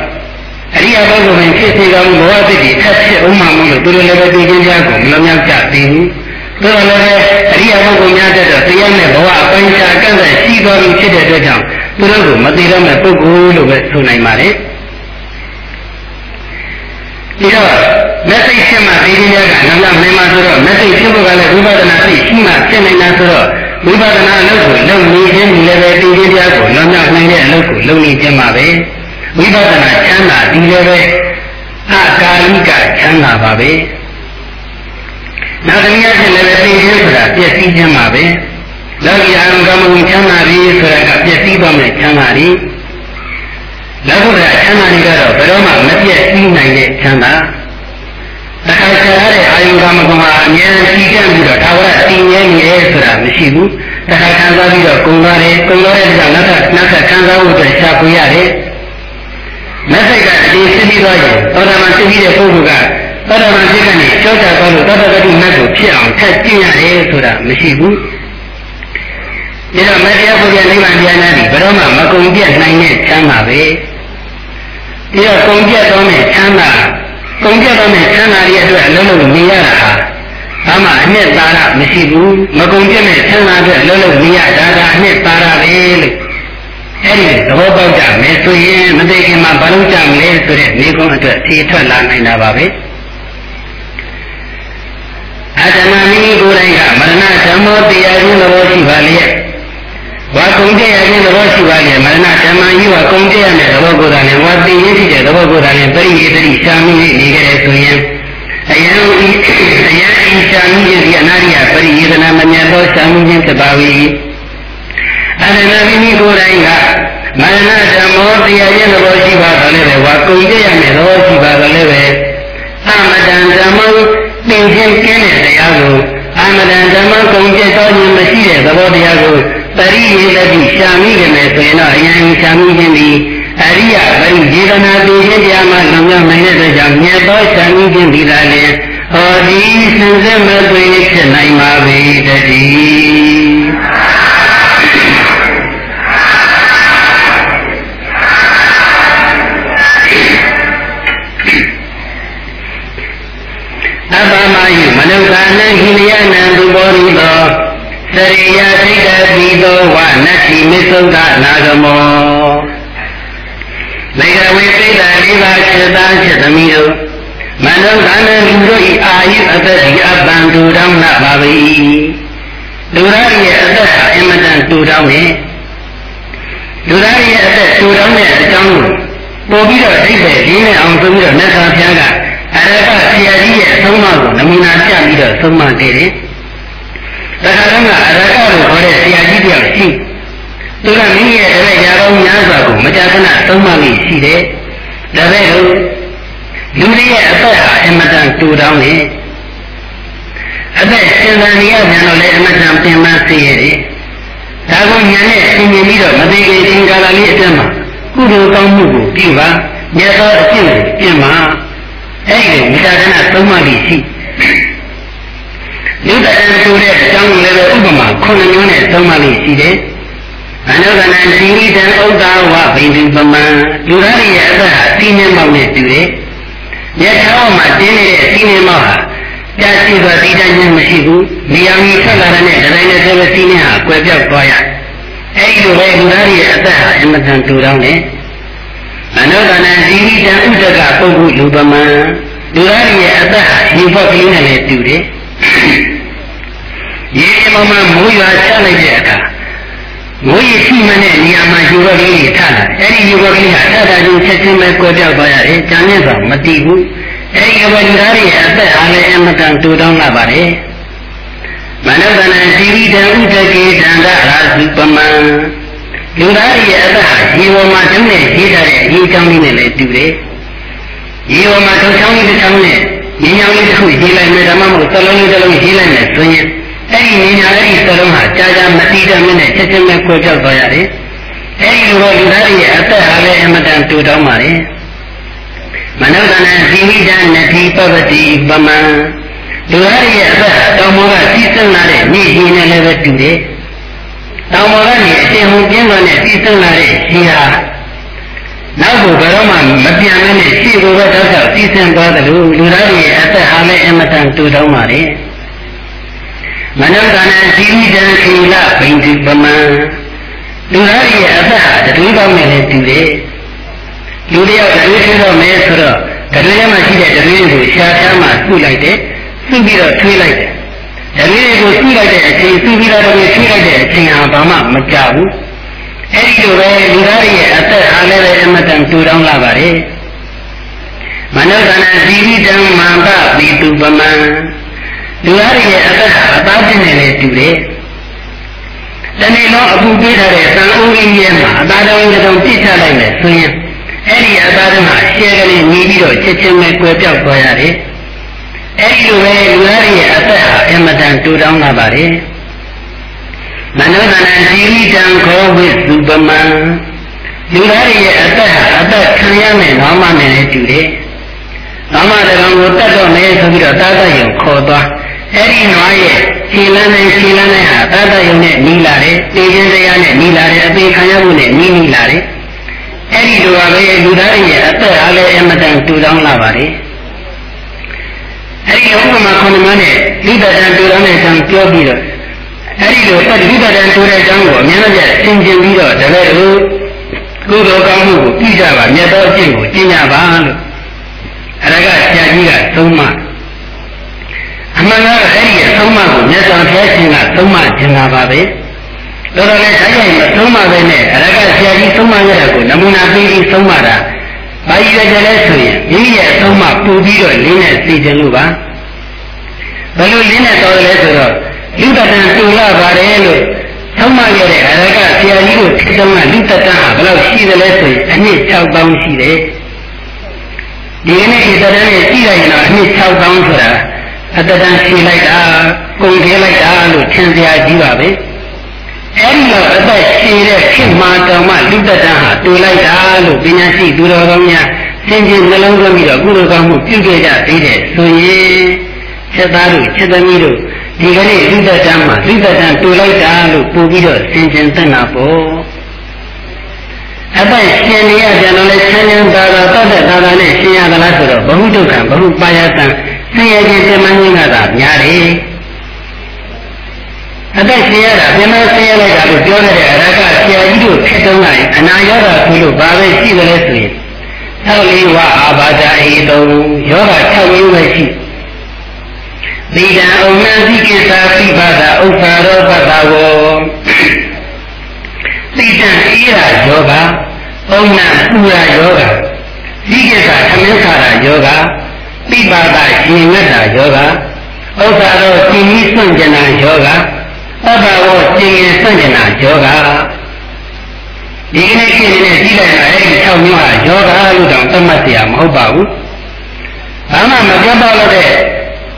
အရိယာပုဂ္ဂိုလ်ဝင်ဖြစ်စေကောင်းဘဝတည်းထပ်ဖြစ်အောင်မှမို့လို့သူတို့လည်းပဲသိခြင်းတရားကိုမလွန်မြောက်ကြသေးဘူး။ဒါ တော့လည်းအရိယာပုဂ္ဂိုလ်များတဲ့တော့တရားနဲ့ဘဝအပိုင်းခြားကန့်သက်ရှိသွားပြီဖြစ်တဲ့အတွက်ကြောင့်သူတို့ကိုမသိတော့မဲ့ပုဂ္ဂိုလ်လို့ပဲဆိုနိုင်ပါတယ်။ဒီတော့မက်စိတ်ဖြစ်မှသိခြင်းများကနာမနိုင်မှဆိုတော့မက်စိတ်ဖြစ်ဖို့ကလည်းဝိပဿနာသိရှိမှဖြစ်နိုင်တာဆိုတော့ဝိပဿနာအလုပ်ကိုလုပ်နေခြင်းဒီလည်းပဲသိခြင်းတရားကိုလွန်မြောက်နိုင်တဲ့အလုပ်ကိုလုပ်နေခြင်းပါပဲဝိပဿနာချမ်းသာဒီလည်းပဲအကာလိကချမ်းသာပါပဲ နောက်တစ်မျိုးဖြစ်လည်းပဲသိခြင်းဆိုတာပျက်စီးခြင်းပါပဲလောကီအာရုံကမ္မဝင်ချမ်းသာပြီဆိုတာကပျက်စီးသွားမယ်ချမ်းသာပြီလောကုတ္တရာချမ်းသာတွေကတော့ဘယ်တော့မှမပြည့်စည်နိုင်တဲ့ချမ်းသာတခါဆရာတဲ့အာယုကမကမှာအမြဲတမ်းတည်တံ့ပြီးတော့ဒါဝရတည်ငြိမ်နေရဲဆိုတာမရှိဘူးတခါခံစားပြီးတော့ကုံသွားတယ်ကုံသွားတဲ့ကြောင့်နောက်ထပ်နောက်ထပ်ခံစားဖို့အတွက်ရှာဖွေရတယ်မက်စိတ်ကအဒီစစ်ပြီးသွားရင်သောတာပန်စစ်ပြီးတဲ့ပုဂ္ဂိုလ်က သောတာပန်ဖြစ်ကနေကြောက်ကြသွားလို့သောတာပတိမက်ကိုဖြစ်အောင်ထပ်ကျင့်ရတယ်ဆိုတာမရှိဘူးဒါတော့မတရားဘုရားနိဗ္ဗာန်တရားနာပြီးဘယ်တော့မှမကုန်ပြတ်နိုင်တဲ့ချမ်းသာပဲဒီတော့ကုန်ပြတ်တော့တဲ့ချမ်းသာကုန်ပြတ်တော့တဲ့ချမ်းသာရဲ့အတွက်အလုံးလုံးနေရတာဟာဘာမှအနှစ်သာရမရှိဘူးမကုန်ပြတ်တဲ့ချမ်းသာအတွက်အလုံးလုံးနေရတာကအနှစ်သာရပဲလို့အဲ့ဒီသဘောပေါက်ကြမယ်ဆိုရင်မသိခင်မှာဘာလို့ကြမလဲဆိုတဲ့နေကုန်းအတွက်ဖြေထွက်လာနိုင်တာပါပဲ အတ္တမမီကိုယ်တိုင်ကမရဏဓမ္မောတရားခြင်းသဘောရှိပါလျက်ဝါကုံကြရခြင်းသဘောရှိပါလေမရဏဓမ္မကြီးဝါကုံကြရတဲ့သဘောကိုယ်တိုင်ဝါသိရရှိတဲ့သဘောကိုယ်တိုင်ပရိယေတိရှာမိနေကြတယ်ဆိုရင်အယံဤအယံဤရှာမိခြင်းဒီအနာရိယပရိယေဒနာမမြတ်သောရှာမိခြင်းဖြစ်ပါ၏အရဏမိမိကိုယ်တိုင်ကမရဏဓမ္မောတရားခြင်းသဘောရှိပါတော့လည်းပဲဝါကုံကြရမယ့်သဘောရှိပါတော့လည်းပဲအမတန်ဓမ္မော သင်ခြင်းကင်းတဲ့တရားကိုအမတန်ဓမ္မကုံကြတော်ခြင်းမရှိတဲ့သဘောတရားကိုပရိယေတတိရှာမိကြမယ်ဆိုရင်တော့အရင်ရှာမိခြင်းဒီအရိယပရိယေဒနာသိခြင်းတရားမှလုံလောက်နိုင်တဲ့အတွက်ကြောင့်မြတ်သောရှာမိခြင်းဒီသာလျင်ဟောဒီစင်စစ်မသွေဖြစ်နိုင်ပါပေတည်း ရိယသိတတိသောဝနတ္တိမစ္ဆုဒနာဂမောလေကဝေသိတလေးပါးစေတန်းစေသမီးတို့မနုဿာနံလူတို့ဤအာယုအသက်ဒီအပံတူတောင်းနာပါ၏လူရရဲ့အသက်ဟာအင်မတန်တူတောင်းနေလူရရဲ့အသက်တူတောင်းတဲ့အကြောင်းကိုပို့ပြီးတော့အိပ်ပဲဒီနဲ့အောင်ဆိုပြီးတော့မြတ်စွာဘုရားကအရဟတဆရာကြီးရဲ့အဆုံးအမကိုနမူနာပြပြီးတော့ဆုံးမခဲ့တယ် တခါတော့ကအရကလို့ခေါ်တဲ့ဆရာကြီးတယောက်ရှိသူကမိမိရဲ့တပည့်ရာတော်များစွာကိုမကြာခဏသုံးမလို့ရှိတယ်ဒါပဲလို့လူတွေရဲ့အသက်ဟာအမတန်တူတောင်းနေအသက်ရှင်သန်နေရပြန်တော့လည်းအမတန်ပင်ပန်းစေရတယ်ဒါကိုညာနဲ့သင်မြင်ပြီးတော့မသိခင်အင်္ဂါလာလေးအတွင်းမှာကုသိုလ်ကောင်းမှုကိုပြုပါမြတ်သောအကျင့်ကိုပြင်ပါအဲ့ဒီမကြာခဏသုံးမလို့ ရှိလူတန်တူတဲ့အကြောင်းလည်းပဲဥပမာခုနှစ်မျိုးနဲ့သုံးပါလိမ့်ရှိတယ်။အနုကနံသီရိတံဥဒ္ဒါဝဘိန္ဒုပမံလူသားရဲ့အသက်ဟာစီးနှင်းမောက်နဲ့တူတယ်။မြတ်သောမှာတင်းနေတဲ့စီးနှင်းမောက်ဟာကြာရှိသောတည်တံ့ခြင်းမရှိဘူး။နေရာမီဆက်လာတဲ့ဒဇိုင်းနဲ့ဆိုစီးနှင်းဟာကွယ်ပြောက်သွားရ။အဲဒီလိုပဲလူသားရဲ့အသက်ဟာအမတန်တူတောင်းတယ်။အနုကနံသီရိတံဥဒကပုဂ္ဂိုလ်လူပမံလူသားရဲ့အသက်ဟာဒီဘက်ကလေးနဲ့လည်းတူတယ်။ ရေမမမိုးရွာချလိုက်တဲ့အခါမိုးရေရှိမှတဲ့နေရာမှာယူဘကလေးတွေထလာအဲ့ဒီယူဘကလေးဟာထတာချင်းချက်ချင်းပဲကွဲပြောက်သွားရတယ်။ကြံနေဆိုမတည်ဘူး။အဲ့ဒီဘလူသားတွေအသက်အားလည်းအမတန်တူတောင်းလာပါတယ်။မနုဿနံသီရိတံဥဒကေတံကရာစုပမံလူသားတွေရဲ့အသက်ဟာရေပေါ်မှာတုံးနဲ့ရေးထားတဲ့ရေချောင်းလေးနဲ့လည်းတူတယ်။ရေပေါ်မှာထုံချောင်းလေးတစ်ချောင်းနဲ့ဉာဏ်ရောင်လေးတစ်ခုရေးလိုက်မယ်ဓမ္မမို့သလုံးလေးတစ်လုံးရေးလိုက်မယ်ဆိုရင် အဲ့ဒီဉာဏ်အဲ့ဒီသလုံးဟာကြာကြာမတိတမနဲ့ချက်ချင်းပဲခွဲပြောက်သွားရတယ်။အဲ့ဒီလိုပဲလူသားရဲ့အသက်ဟာလည်းအမတန်တူတောင်းပါလေမနုဿနာဇီဝိတနတိပပတိပမံလူသားရဲ့အသက်တောင်ပေါ်ကစီးစင်းလာတဲ့မြေကြီးနဲ့လည်းပဲတူတယ်တောင်ပေါ်ကနေအရှင်ဟူပြင်းသွားတဲ့စီးစင်းလာတဲ့ရှင်ဟာနောက်ကိုဘယ်တော့မှမပြန်မနဲ့ရှေ့ကိုပဲတောက်တောက်စီးစင်းသွားတယ်လို့လူသားရဲ့အသက်ဟာလည်းအမတန်တူတောင်းပါလေ မနုဿနာဇီဝိတံခိလဘိန္တိပမံလူသားရဲ့အသက်ဟာတတူကောင်းနေတယ်တူတယ်လူတယောက်တတူထွေးတော့မယ်ဆိုတော့တတူထဲမှာရှိတဲ့တတူတွေကိုရှားချမ်းမှစုလိုက်တယ်စုပြီးတော့ထွေးလိုက်တယ်တတူတွေကိုစုလိုက်တဲ့အချိန်စုပြီးတော့တတူထွေးလိုက်တဲ့အချိန်ဟာဘာမှမကြဘူးအဲ့ဒီလိုပဲလူသားရဲ့အသက်ဟာလည်းပဲအမတန်တူတောင်းလာပါတယ်မနုဿနာဇီဝိတံမန္တပိတုပမံ လူသားရဲ့အသက်ဟာအသားကျင်နေတယ်တူတယ်တနေ့လုံးအပူပေးထားတဲ့သံအိုးကြီးရဲ့မှာအသားတော်ကြီးတုံပြစ်ချလိုက်မယ်ဆိုရင်အဲ့ဒီအသားတော်မှာရှဲကလေးညီးပြီးတော့ချက်ချင်းပဲကွယ်ပြောက်သွားရတယ်။အဲ့ဒီလိုပဲလူသားရဲ့အသက်ဟာအမတန်တူတောင်းလာပါတယ်။မနောတနာဇီဝိတံခောဝိစုပမံလူသားရဲ့အသက်ဟာအသက်ခံရမယ်နောင်မနဲ့လည်းတူတယ်။နောင်မတကောင်ကိုတတ်တော့မယ်ဆိုပြီးတော့တာသယုံခေါ်သွား အဲ့ဒီနွားရဲ့ခြေလန်းနဲ့ခြေလန်းနဲ့ဟာသာသယုံနဲ့နီးလာတယ်တေခြင်းတရားနဲ့နီးလာတယ်အသေးခံရမှုနဲ့နီးနီးလာတယ်အဲ့ဒီလိုပါပဲလူသားရဲ့အသက်အားလည်းအမတန်တူတောင်းလာပါတယ်အဲ့ဒီဥပမာခုနမနဲ့လိတတန်တူတောင်းတဲ့အကြောင်းပြောပြီးတော့အဲ့ဒီလိုပတ်လိတတန်တူတဲ့အကြောင်းကိုအများကြီးသင်ကျင်ပြီးတော့တပည့်တို့ကုသိုလ်ကောင်းမှုကိုပြကြပါမြတ်သောအကျင့်ကိုကျင့်ကြပါလို့အရကဆရာကြီးကသုံးမှ အမှန်ကတော့အဲ့ဒီအဆုံးအမကိုမြတ်စွာဘုရားရှင်ကသုံးမခြင်းတာပါပဲတော်တော်လေးတိုင်းတိုင်းမသုံးမပဲနဲ့အရကဆရာကြီးသုံးမရတာကိုနမူနာပေးပြီးသုံးမတာဘာကြီးကြလဲဆိုရင်မိရဲ့အဆုံးအမပူပြီးတော့လင်းနဲ့သိခြင်းလို့ပါဘယ်လိုလင်းနဲ့တော်တယ်လဲဆိုတော့လူတတန်တူလာပါတယ်လို့သုံးမရတဲ့အရကဆရာကြီးကိုထစ်တုံးကလူတတန်ဟာဘယ်လောက်ရှိတယ်လဲဆိုရင်အနည်း6000ရှိတယ်ဒီနေ့ဒီတတန်နဲ့ကြည့်လိုက်ရင်တော့အနည်း6000ဆိုတာ အတတန်ရှိလိုက်တာကုန်သေးလိုက်တာလို့ထင်စရာကြီးပါပဲအဲ့ဒီလိုအသက်ရှိတဲ့ခေတ်မှာတောင်မှလူတတန်ဟာတူလိုက်တာလို့ပညာရှိသူတော်ကောင်းများသင်ချင်းနှလုံးသွင်းပြီးတော့ကုသိုလ်ကောင်းမှုပြုခဲ့ကြသေးတယ်ဆိုရင်ချက်သားတို့ချက်သမီးတို့ဒီကနေ့လူတတန်မှာလူတတန်တူလိုက်တာလို့ပို့ပြီးတော့သင်ချင်းသက်နာပေါ့အပိုက်ရှင်နေရပြန်တော့လေဆင်းရဲသာသာတတ်တဲ့သာသာနဲ့ရှင်ရသလားဆိုတော့ဘ ഹു ဒုက္ခဘ ഹു ပါယတံ ဆင်းရဲခြင်းပြမန်းခြင်းကသာများတယ်အသက်ရှင်ရတာပြမန်းဆင်းရဲလိုက်တာလို့ပြောနေတဲ့အရကဆရာကြီးတို့ဖြစ်တုံးလိုက်အနာရောဂါဆိုလို့ဘာပဲရှိတယ်လဲဆိုရင်သောက်လေးဝအာဘာဒအေတုံယောဂ6မျိုးပဲရှိသီတံအုံနံသိကိစ္စသိပါတာဥစ္စာရောပတ္တဝောသီတံအေးရာယောဂအုံနံပူရာယောဂသိကိစ္စသမင်းခါရာယောဂ ပိပါဒရှင်ငတ်တာယောဂဥစ္စာတော့ရှင်ကြီးစွန့်ကျင်တာယောဂသဗ္ဗဝရှင်ရင်စွန့်ကျင်တာယောဂဒီကနေ့ဖြစ်နေတဲ့ကြီးလိုက်တာအဲ့ဒီ6မျိုးဟာယောဂလို့တောင်သတ်မှတ်เสียမဟုတ်ပါဘူးဘာမှမပြောတော့တဲ့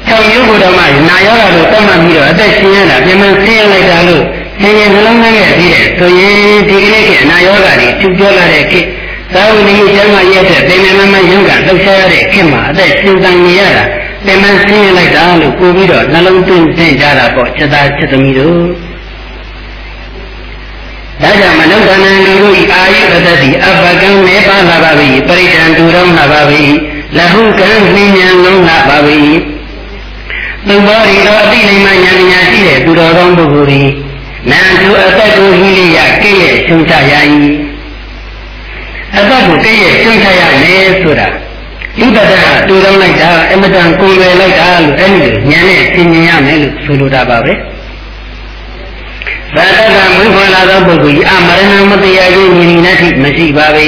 6မျိုးကိုတော့မှနာယောဂလို့သတ်မှတ်ပြီးတော့အသက်ရှင်ရတာပြန်မဆင်းရလိုက်တာလို့ရှင်ရင်နှလုံးသားနဲ့ပြီးတယ်ဆိုရင်ဒီကနေ့ကအနာယောဂတွေကျူပြောလာတဲ့ခေတ် သာဝတိကျမ်းမာရဲ့တဲ့ပေမမမယုံကလှုပ်ရှားရတဲ့ခင်မှာအသက်ရှင်တန်နေရတာပင်မဆင်းရလိုက်တာလို့ကိုပြီးတော့နှလုံးသွင်းသင်ကြတာပေါ့ချက်သားချက်သမီးတို့ဒါကြောင့်မနုဿနံလူတို့ဤအာယုပတ္တိအပကံနေပါလာပါပြီပရိဒံတူတော်လာပါပြီလဟုကံနှဉ္ဉံလုံးလာပါပြီသူဘောရီတော်အတိလိမ္မာဉာဏ်ဉာဏ်ရှိတဲ့သူတော်ကောင်းပုဂ္ဂိုလ်ဤနန္တုအသက်ကိုဟိလိယကိရဲ့ရှုံချရ၏ အသက်ကိုတည့်ရဲ့ကျွန့်ထားရမယ်ဆိုတာဣဒ္ဓတာတူတောင်းလိုက်တာအမတန်ကိုယ်ွယ်လိုက်တာလို့အဲ့ဒီဉာဏ်နဲ့သင်မြင်ရမယ်လို့ဆိုလိုတာပါပဲသာတကမွေးဖွားလာသောပုဂ္ဂိုလ်ကြီးအမရဏမတရားခြင်းညီညီနဲ့ထိမရှိပါပဲ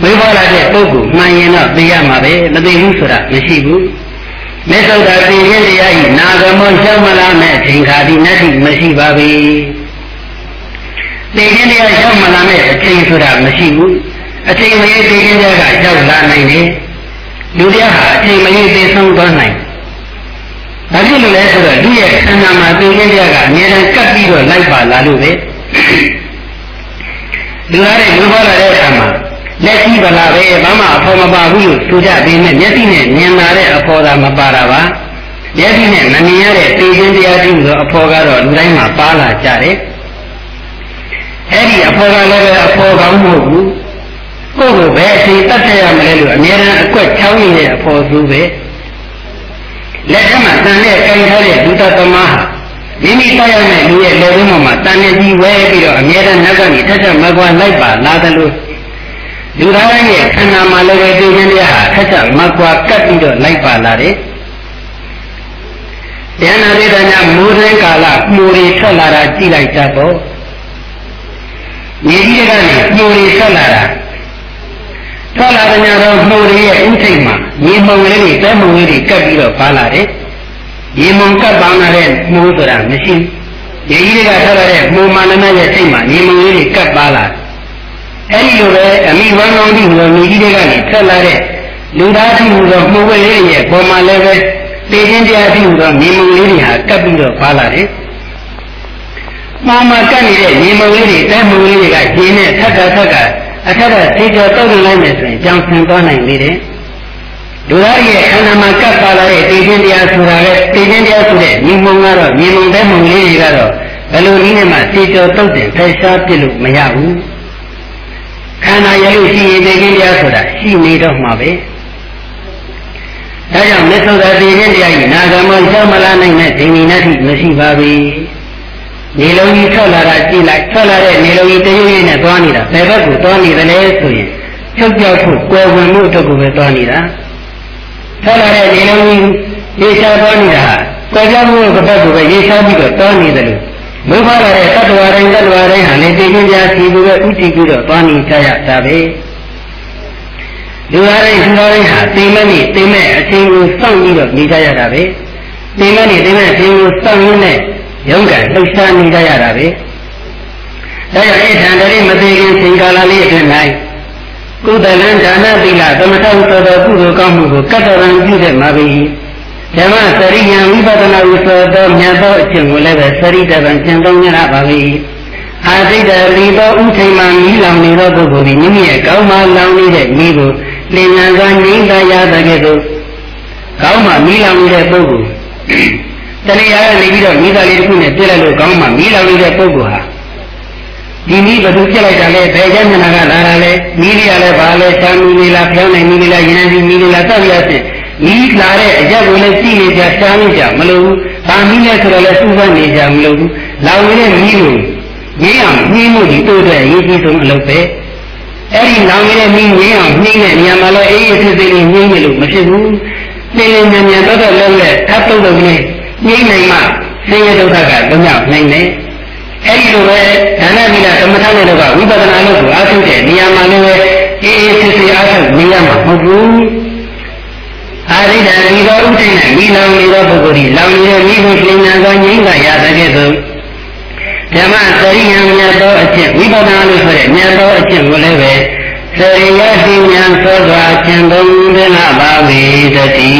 မွေးဖွားလာတဲ့ပုဂ္ဂိုလ်မှန်ရင်တော့သိရမှာပဲမသိဘူးဆိုတာမရှိဘူးမေသုဒ္ဓသိခြင်းတရားဤနာဂမောရှောင်းမလားမဲ့အချိန်ခါဒီနတ်ထိမရှိပါဘူး သိခြင်းတရားရောက်မလာမဲ့အချိန်ဆိုတာမရှိဘူးအချိန်မရသိခြင်းတရားကရောက်လာနိုင်တယ်လူတရားဟာအချိန်မရသိဆုံးသွားနိုင်ဘာဖြစ်လို့လဲဆိုတော့လူရဲ့ခန္ဓာမှာသိခြင်းတရားကအများနဲ့ကပ်ပြီးတော့လိုက်ပါလာလို့ပဲလူသားတွေလူပေါ်လာတဲ့အခါမှာလက်ရှိပလာပဲဘာမှအဖော်မပါဘူးလို့ဆိုကြပြီးနဲ့မျက်စိနဲ့မြင်လာတဲ့အဖော်သာမပါတာပါမျက်စိနဲ့မမြင်ရတဲ့သိခြင်းတရားပြုဆိုအဖော်ကတော့လူတိုင်းမှာပါလာကြတယ် အဲ့ဒီအဖော်ကလည်းပဲအဖော်ကောင်းမဟုတ်ဘူးကိုယ့်ကိုဘယ်အချိန်တတ်ရမလဲလို့အများအားအကွက်ချောင်းနေတဲ့အဖော်စုပဲလက်ထက်မှာတန်နဲ့ကင်ထားတဲ့ဒုတသမဟာမိမိတိုက်ရမယ့်လူရဲ့လက်ဝန်းပေါ်မှာတန်နေကြီးဝဲပြီးတော့အမြဲတမ်းနောက်ကနေထက်ထက်မကွာလိုက်ပါလာတယ်လို့လူသားရဲ့ခန္ဓာမှာလည်းပဲသိခြင်းတရားဟာထက်ထက်မကွာကပ်ပြီးတော့လိုက်ပါလာတယ်။ဉာဏ်နာရိဒညာမိုးရင်းကာလမှုတွေထွက်လာတာကြည့်လိုက်ကြတော့ မြေကြီးကနေမှုတွေထွက်လာတာထွက်လာတဲ့ညတော့မှုတွေရဲ့ဥထိတ်မှာမြေမုံလေးတွေတဲမုံလေးတွေကပ်ပြီးတော့ပါလာတယ်။မြေမုံကပ်ပါလာတဲ့မှုဆိုတာမရှိဘူး။မြေကြီးတွေကထွက်လာတဲ့မှုမာနမရဲ့စိတ်မှာမြေမုံလေးတွေကပ်ပါလာတယ်အဲ့ဒီလိုပဲအမိဝမ်းကောင်းပြီးဟိုမြေကြီးတွေကနေထွက်လာတဲ့လူသားဖြစ်ဟူသောမှုဝဲလေးရဲ့ပုံမှန်လည်းပဲသိချင်းတရားဖြစ်ဟူသောမြေမုံလေးတွေဟာကပ်ပြီးတော့ပါလာတယ်။ မှားမှာကပ်နေတဲ့မြေမုံလေးတွေတဲမုံလေးတွေကရင်းနဲ့ထက်ကထက်ကအထက်ကသိကြတောက်နေလိုက်မယ်ဆိုရင်ကြောင်ဆင်သွားနိုင်သေးတယ်။လူသားရဲ့ခန္ဓာမှာကပ်ပါလာတဲ့သိချင်းတရားဆိုတာလေသိချင်းတရားဆိုတဲ့မြေမုံကတော့မြေမုံတဲမုံလေးတွေကတော့ဘယ်လိုနည်းနဲ့မှသိကြတောက်တဲ့ဖယ်ရှားပြစ်လို့မရဘူး။ခန္ဓာရလို့ရှိရင်သိခြင်းတရားဆိုတာရှိနေတော့မှာပဲဒါကြောင့်မြတ်စွာဘုရားသိခြင်းတရားကြီးနာဂမောရှောမလာနိုင်တဲ့ဒိဋ္ဌိနတ္ထိမရှိပါဘူး နေလုံးကြီးထွက်လာတာကြည့်လိုက်ထွက်လာတဲ့နေလုံးကြီးတရွေ့ရွေ့နဲ့သွားနေတာဘယ်ဘက်ကိုသွားနေသလဲဆိုရင်ချုပ်ကြောက်ဖို့ကိုယ်ဝင်မှုအတွက်ကိုပဲသွားနေတာထွက်လာတဲ့နေလုံးကြီးရေရှားသွားနေတာဟာကိုယ်ကြောက်မှုဘက်ကိုပဲရေရှားပြီးတော့သွားနေတယ်လို့မူဖလာတဲ့တ attva တိုင်းတ attva တိုင်းဟာလည်းသိချင်းကြားစီပြီးတော့ဥတည်ပြီးတော့သွားနေကြရတာပဲလူသားတိုင်းလူသားတိုင်းဟာသိမနဲ့သိမဲ့အချိန်ကိုစောင့်ပြီးတော့နေကြရတာပဲသိမနဲ့သိမဲ့အချိန်ကိုစောင့်ရင်းနဲ့ ရုန်းကန်လှုပ်ရှားနေကြရတာပဲဒါကြောင့်အဲ့ထံတည်းမသိခင်ချိန်ကာလလေးအတွင်း၌ကုသလံဒါနသီလသမထဥသောသောကုသိုလ်ကောင်းမှုကိုကတ္တရံပြုတဲ့မှာပဲဓမ္မစရိယံဝိပဿနာဥသောသောမြတ်သောအကျင့်ကိုလည်းပဲစရိတဗံကျင့်သုံးရပါပြီအာသိတရိသောဥထိန်မှမိလောင်နေသောပုဂ္ဂိုလ်သည်မိမိရဲ့ကောင်းမှလောင်နေတဲ့မိကိုလင်ညာစွာငြိမ်းသာရတဲ့ကဲ့သို့ကောင်းမှမိလောင်နေတဲ့ပုဂ္ဂိုလ် တဏှာကနေပြီးတော့မိသားလေးတစ်ခုနဲ့ပြည့်လိုက်လို့ကောင်းမှမိလောင်နေတဲ့ပုဂ္ဂိုလ်ဟာဒီမိဘသူပြစ်လိုက်တာလဲဘယ်ကျမ်းနာကလာတာလဲမိလေးရလဲဘာလဲချမ်းမိလေးလားဖျောင်းနိုင်မိလေးလားရင်နိုင်မိလေးလားတောက်ရစစ်မိလာတဲ့အရက်ကိုလည်းကြည့်နေကြရှားနေကြမလို့ဘူး။ဗာမိနဲ့ဆိုတော့လည်းစူးစမ်းနေကြမလို့ဘူး။လောင်နေတဲ့မိကိုငင်းအောင်နှီးမှုဒီတို့တဲ့အရေးကြီးဆုံးအလုပ်ပဲ။အဲ့ဒီလောင်နေတဲ့မိငင်းအောင်နှီးတဲ့နေရာမှာလည်းအေးအေးဆေးဆေးလေးငင်းနေလို့မဖြစ်ဘူး။လင်းလင်းမြန်မြန်တော့တော့လုံးနဲ့ထပ်တုံးတုံးလေး ငင်းနိုင်မှဆင်းရဲဒုက္ခကလွတ်မြောက်နိုင်တယ်။အဲ့ဒီလိုပဲဒါနသီလသမထနဲ့တော့ဝိပဿနာလို့ကိုအားထုတ်တဲ့နေရာမှာလည်းအေးအေးဆေးဆေးအားထုတ်နေရမှာမဟုတ်ဘူး။အာရိဒံဒီသောဥဒိနဲ့မိလောင်နေသောပုဂ္ဂိုလ်ဒီလောင်နေတဲ့မိကိုရှင်ညာသောငြိမ့်သာရတဲ့ကဲ့သို့ဓမ္မစရိယံမြတ်သောအကျင့်ဝိပဿနာလို့ဆိုတဲ့မြတ်သောအကျင့်ကိုလည်းပဲစရိယတိဉာဏ်သောစွာကျင့်သုံးသနာပါဝေတတိ